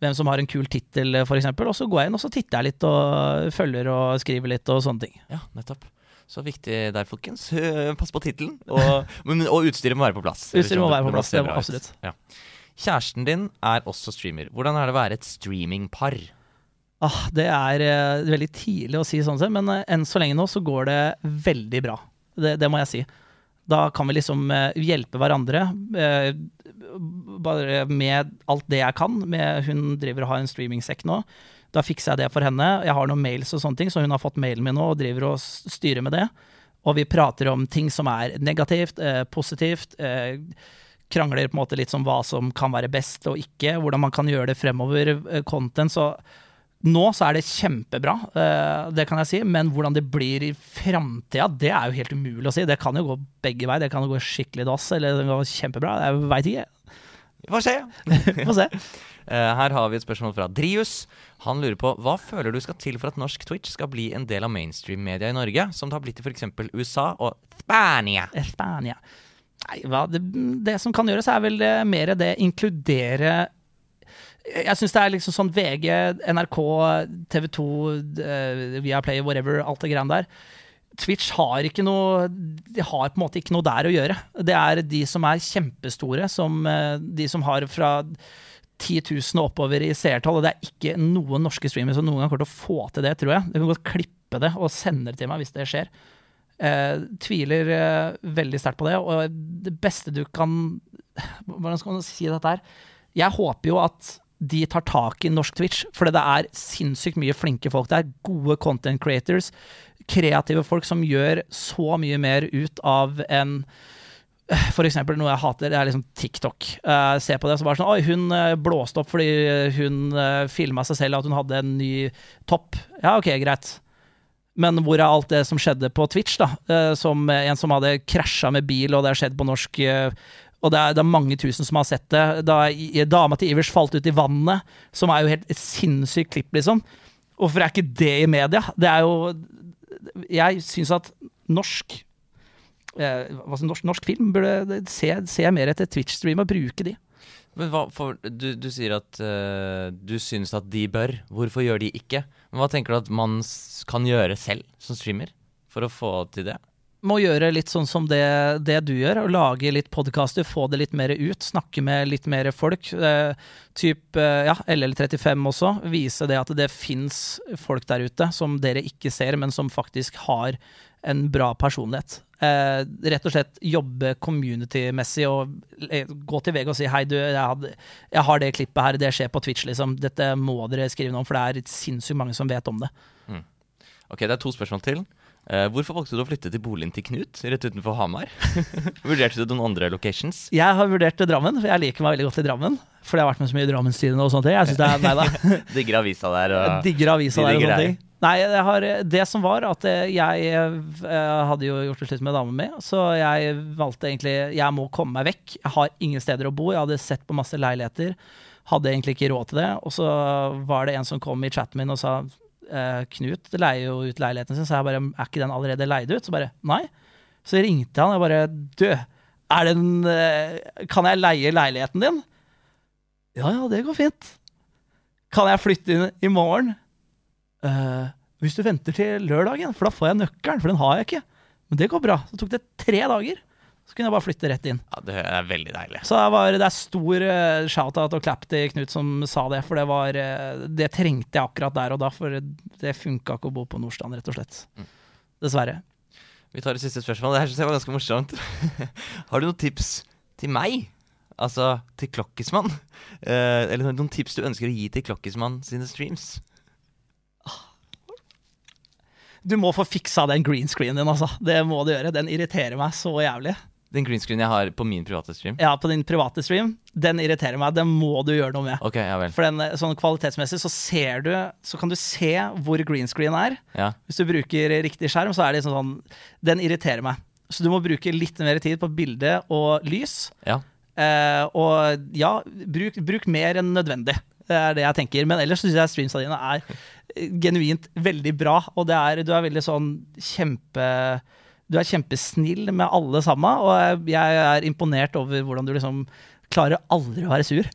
hvem som har en kul tittel, eh, f.eks. Og så går jeg inn og så titter jeg litt og følger og skriver litt og sånne ting. Ja, nettopp. Så viktig der, folkens. Pass på tittelen. Og, og utstyret må være på plass. Utstyret må være på plass, det må absolutt. Ja. Kjæresten din er også streamer. Hvordan er det å være et streamingpar? Ah, det er eh, veldig tidlig å si sånn sett, men eh, enn så lenge nå så går det veldig bra. Det, det må jeg si. Da kan vi liksom eh, hjelpe hverandre eh, bare med alt det jeg kan. Med, hun driver og har en streamingsekk nå. Da fikser jeg det for henne. Jeg har noen mails og sånne ting, så hun har fått mailen min nå og driver og styrer med det. Og vi prater om ting som er negativt, eh, positivt. Eh, krangler på en måte litt om hva som kan være best og ikke, hvordan man kan gjøre det fremover. eh, content, så nå så er det kjempebra, eh, det kan jeg si, men hvordan det blir i framtida, det er jo helt umulig å si. Det kan jo gå begge veier. Det kan jo gå skikkelig dass, eller det kan gå kjempebra. Jeg veit ikke. Får se. Får se. Eh, Her har vi et spørsmål fra Drius. Han lurer på hva føler du skal til for at norsk Twitch skal bli en del av mainstream-media i Norge, som det har blitt i f.eks. USA og Spania? Spania. Nei, hva, det, det som kan gjøres, er vel eh, mer det inkludere Jeg syns det er liksom sånn VG, NRK, TV 2, uh, Viaplay, whatever, alt det greiene der. Twitch har ikke noe De har på en måte ikke noe der å gjøre. Det er de som er kjempestore, som eh, de som har fra 10 000 og oppover i seertall, og det er ikke noen norske streamere som noen gang kommer til å få til det, tror jeg. Du kan godt klippe det og sende det til meg hvis det skjer. Eh, tviler eh, veldig sterkt på det, og det beste du kan Hvordan skal man si dette her? Jeg håper jo at de tar tak i norsk Twitch, for det er sinnssykt mye flinke folk der. Gode content creators. Kreative folk som gjør så mye mer ut av en for eksempel noe jeg hater, det er liksom TikTok. Uh, se på det, så bare sånn Oi, hun eh, blåste opp fordi hun uh, filma seg selv at hun hadde en ny topp. Ja, ok, greit. Men hvor er alt det som skjedde på Twitch, da? Uh, som eh, en som hadde krasja med bil, og det har skjedd på norsk eh, Og det er, det er mange tusen som har sett det. Da dama til Ivers falt ut i vannet, som er jo helt et sinnssykt klipp, liksom. Hvorfor er ikke det i media? Det er jo Jeg syns at norsk eh, norsk, norsk film burde se, se mer etter Twitch-stream og bruke de. Men hva, for, du, du sier at uh, du syns at de bør. Hvorfor gjør de ikke? Men hva tenker du at man kan gjøre selv som streamer for å få til det? Må gjøre litt sånn som det, det du gjør, og lage litt podkaster, få det litt mer ut. Snakke med litt mer folk. Eh, typ eh, ja, LL35 også. Vise det at det fins folk der ute som dere ikke ser, men som faktisk har en bra personlighet. Eh, rett og slett jobbe community-messig og eh, gå til VG og si hei, du, jeg, hadde, jeg har det klippet her, det skjer på Twitch, liksom. Dette må dere skrive noe om, for det er sinnssykt mange som vet om det. Ok, det er to spørsmål til. Eh, hvorfor valgte du å flytte til boligen til Knut rett utenfor Hamar? Vurderte du noen andre locations? Jeg har vurdert Drammen, for jeg liker meg veldig godt i Drammen. Fordi jeg har vært med så mye i Drammenstidene og sånne ting. Jeg synes det er, nei da, Digger avisa der. Og... digger avisa de der og sånne ting. Nei, jeg har, det som var at jeg, jeg eh, hadde jo gjort det slutt med dama mi, så jeg valgte egentlig Jeg må komme meg vekk. Jeg har ingen steder å bo. Jeg hadde sett på masse leiligheter. Hadde egentlig ikke råd til det. Og så var det en som kom i chatten min og sa eh, Knut leier jo ut leiligheten sin, så jeg bare Er ikke den allerede leid ut? Så bare Nei. Så ringte han og bare Du, er den eh, Kan jeg leie leiligheten din? Ja ja, det går fint. Kan jeg flytte inn i morgen? Uh, hvis du venter til lørdagen, for da får jeg nøkkelen, for den har jeg ikke. Men det går bra. Så tok det tre dager. Så kunne jeg bare flytte rett inn. Ja, det er veldig deilig. Så det, var, det er stor uh, shout-out og clap til Knut som sa det, for det var eh, Det trengte jeg akkurat der og da, for det funka ikke å bo på Nordstrand, rett og slett. Dessverre. Vi tar et siste spørsmål. Det her synes jeg var ganske morsomt. Har du noen tips til meg? Altså til Klokkismann? Eh, eller noen tips du ønsker å gi til Klokkismann sine streams? Du må få fiksa den green screenen din, altså. Det må du gjøre. Den irriterer meg så jævlig. Den green screen jeg har på min private stream? Ja, på din private stream. Den irriterer meg. Den må du gjøre noe med. Ok, ja vel. For den, eh, sånn kvalitetsmessig så ser du Så kan du se hvor green screen er. Ja. Hvis du bruker riktig skjerm, så er det liksom sånn Den irriterer meg. Så du må bruke litt mer tid på bilde og lys. ja. Eh, og ja, bruk, bruk mer enn nødvendig. Det er det jeg tenker. Men ellers syns jeg streamsa dine er eh, genuint veldig bra. Og det er, du er veldig sånn kjempe Du er kjempesnill med alle sammen. Og jeg er imponert over hvordan du liksom klarer aldri å være sur.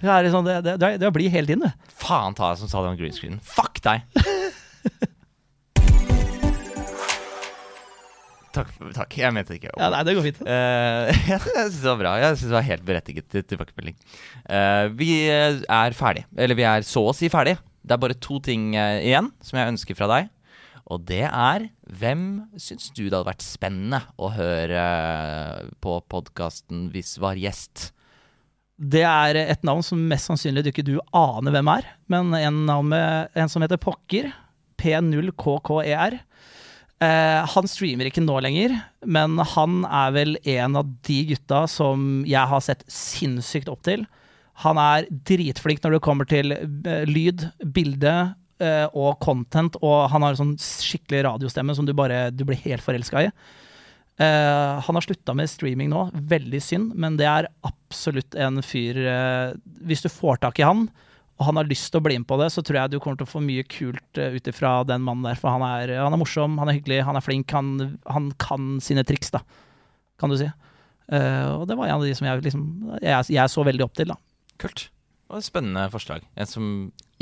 Det er liksom, det, det, det, hele tiden, du. Faen ta deg som sa det om green screen. Fuck deg! takk, takk. Jeg mente det ikke. Ja, nei, det går fint. Uh, jeg syns det var bra. Jeg synes det var helt berettiget til tilbakemelding. Uh, vi er ferdig. Eller vi er så å si ferdig. Det er bare to ting uh, igjen som jeg ønsker fra deg. Og det er Hvem syns du det hadde vært spennende å høre på podkasten hvis var gjest? Det er et navn som mest sannsynlig du ikke du aner hvem er, men en, med, en som heter Pokker. P0KKER. Eh, han streamer ikke nå lenger, men han er vel en av de gutta som jeg har sett sinnssykt opp til. Han er dritflink når det kommer til eh, lyd, bilde og content, og han har sånn skikkelig radiostemme som du bare du blir helt forelska i. Uh, han har slutta med streaming nå, veldig synd, men det er absolutt en fyr uh, Hvis du får tak i han, og han har lyst til å bli med på det, så tror jeg du kommer til å få mye kult uh, ut ifra den mannen der. For han er, han er morsom, han er hyggelig, han er flink, han, han kan sine triks, da, kan du si. Eh, og det var en av de som jeg liksom jeg, jeg så veldig opp til, da. Kult. Var et spennende forslag. En som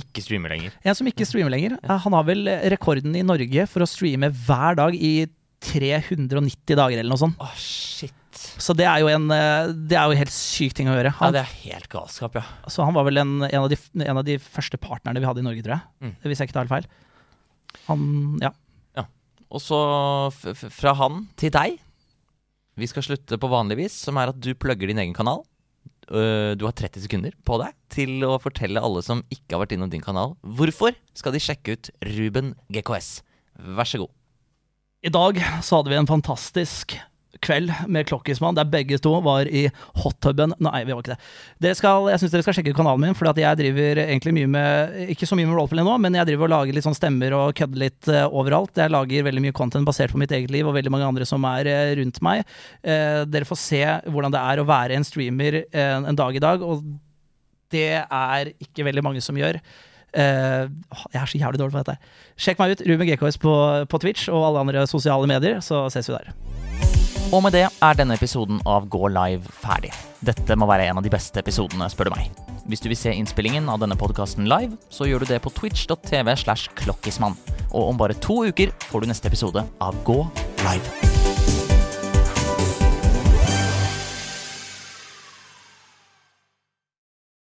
ikke streamer lenger. En som ikke streamer lenger. Han har vel rekorden i Norge for å streame hver dag i 390 dager, eller noe sånt. Åh, shit. Så det er jo en eh, Det er jo en helt syk ting å gjøre. Ja, det er helt galskap, ja. Så han var vel en, en, av de, en av de første partnerne vi hadde i Norge, tror jeg. Mm. Hvis jeg ikke tar helt feil. Han, ja. Og så fra han til deg. Vi skal slutte på vanlig vis, som er at du plugger din egen kanal. Øh, Du har 30 sekunder på deg til å fortelle alle som ikke har vært innom din kanal, hvorfor skal de sjekke ut Ruben GKS. Vær så god. I dag så hadde vi en fantastisk kveld med Klokkismann, der begge to var i hottuben. Nei, vi var ikke det. Dere skal, jeg syns dere skal sjekke kanalen min, for jeg driver egentlig mye med Ikke så mye med roleplay nå, men jeg driver og lager litt sånn stemmer og kødder litt uh, overalt. Jeg lager veldig mye content basert på mitt eget liv og veldig mange andre som er uh, rundt meg. Uh, dere får se hvordan det er å være en streamer en dag i dag, og det er ikke veldig mange som gjør. Uh, jeg er så jævlig dårlig på dette. Sjekk meg ut, Ruben GKS på, på Twitch og alle andre sosiale medier, så ses vi der. Og med det er denne episoden av Gå live ferdig. Dette må være en av de beste episodene, spør du meg. Hvis du vil se innspillingen av denne podkasten live, så gjør du det på twitch.tv slash klokkismann. Og om bare to uker får du neste episode av Gå live.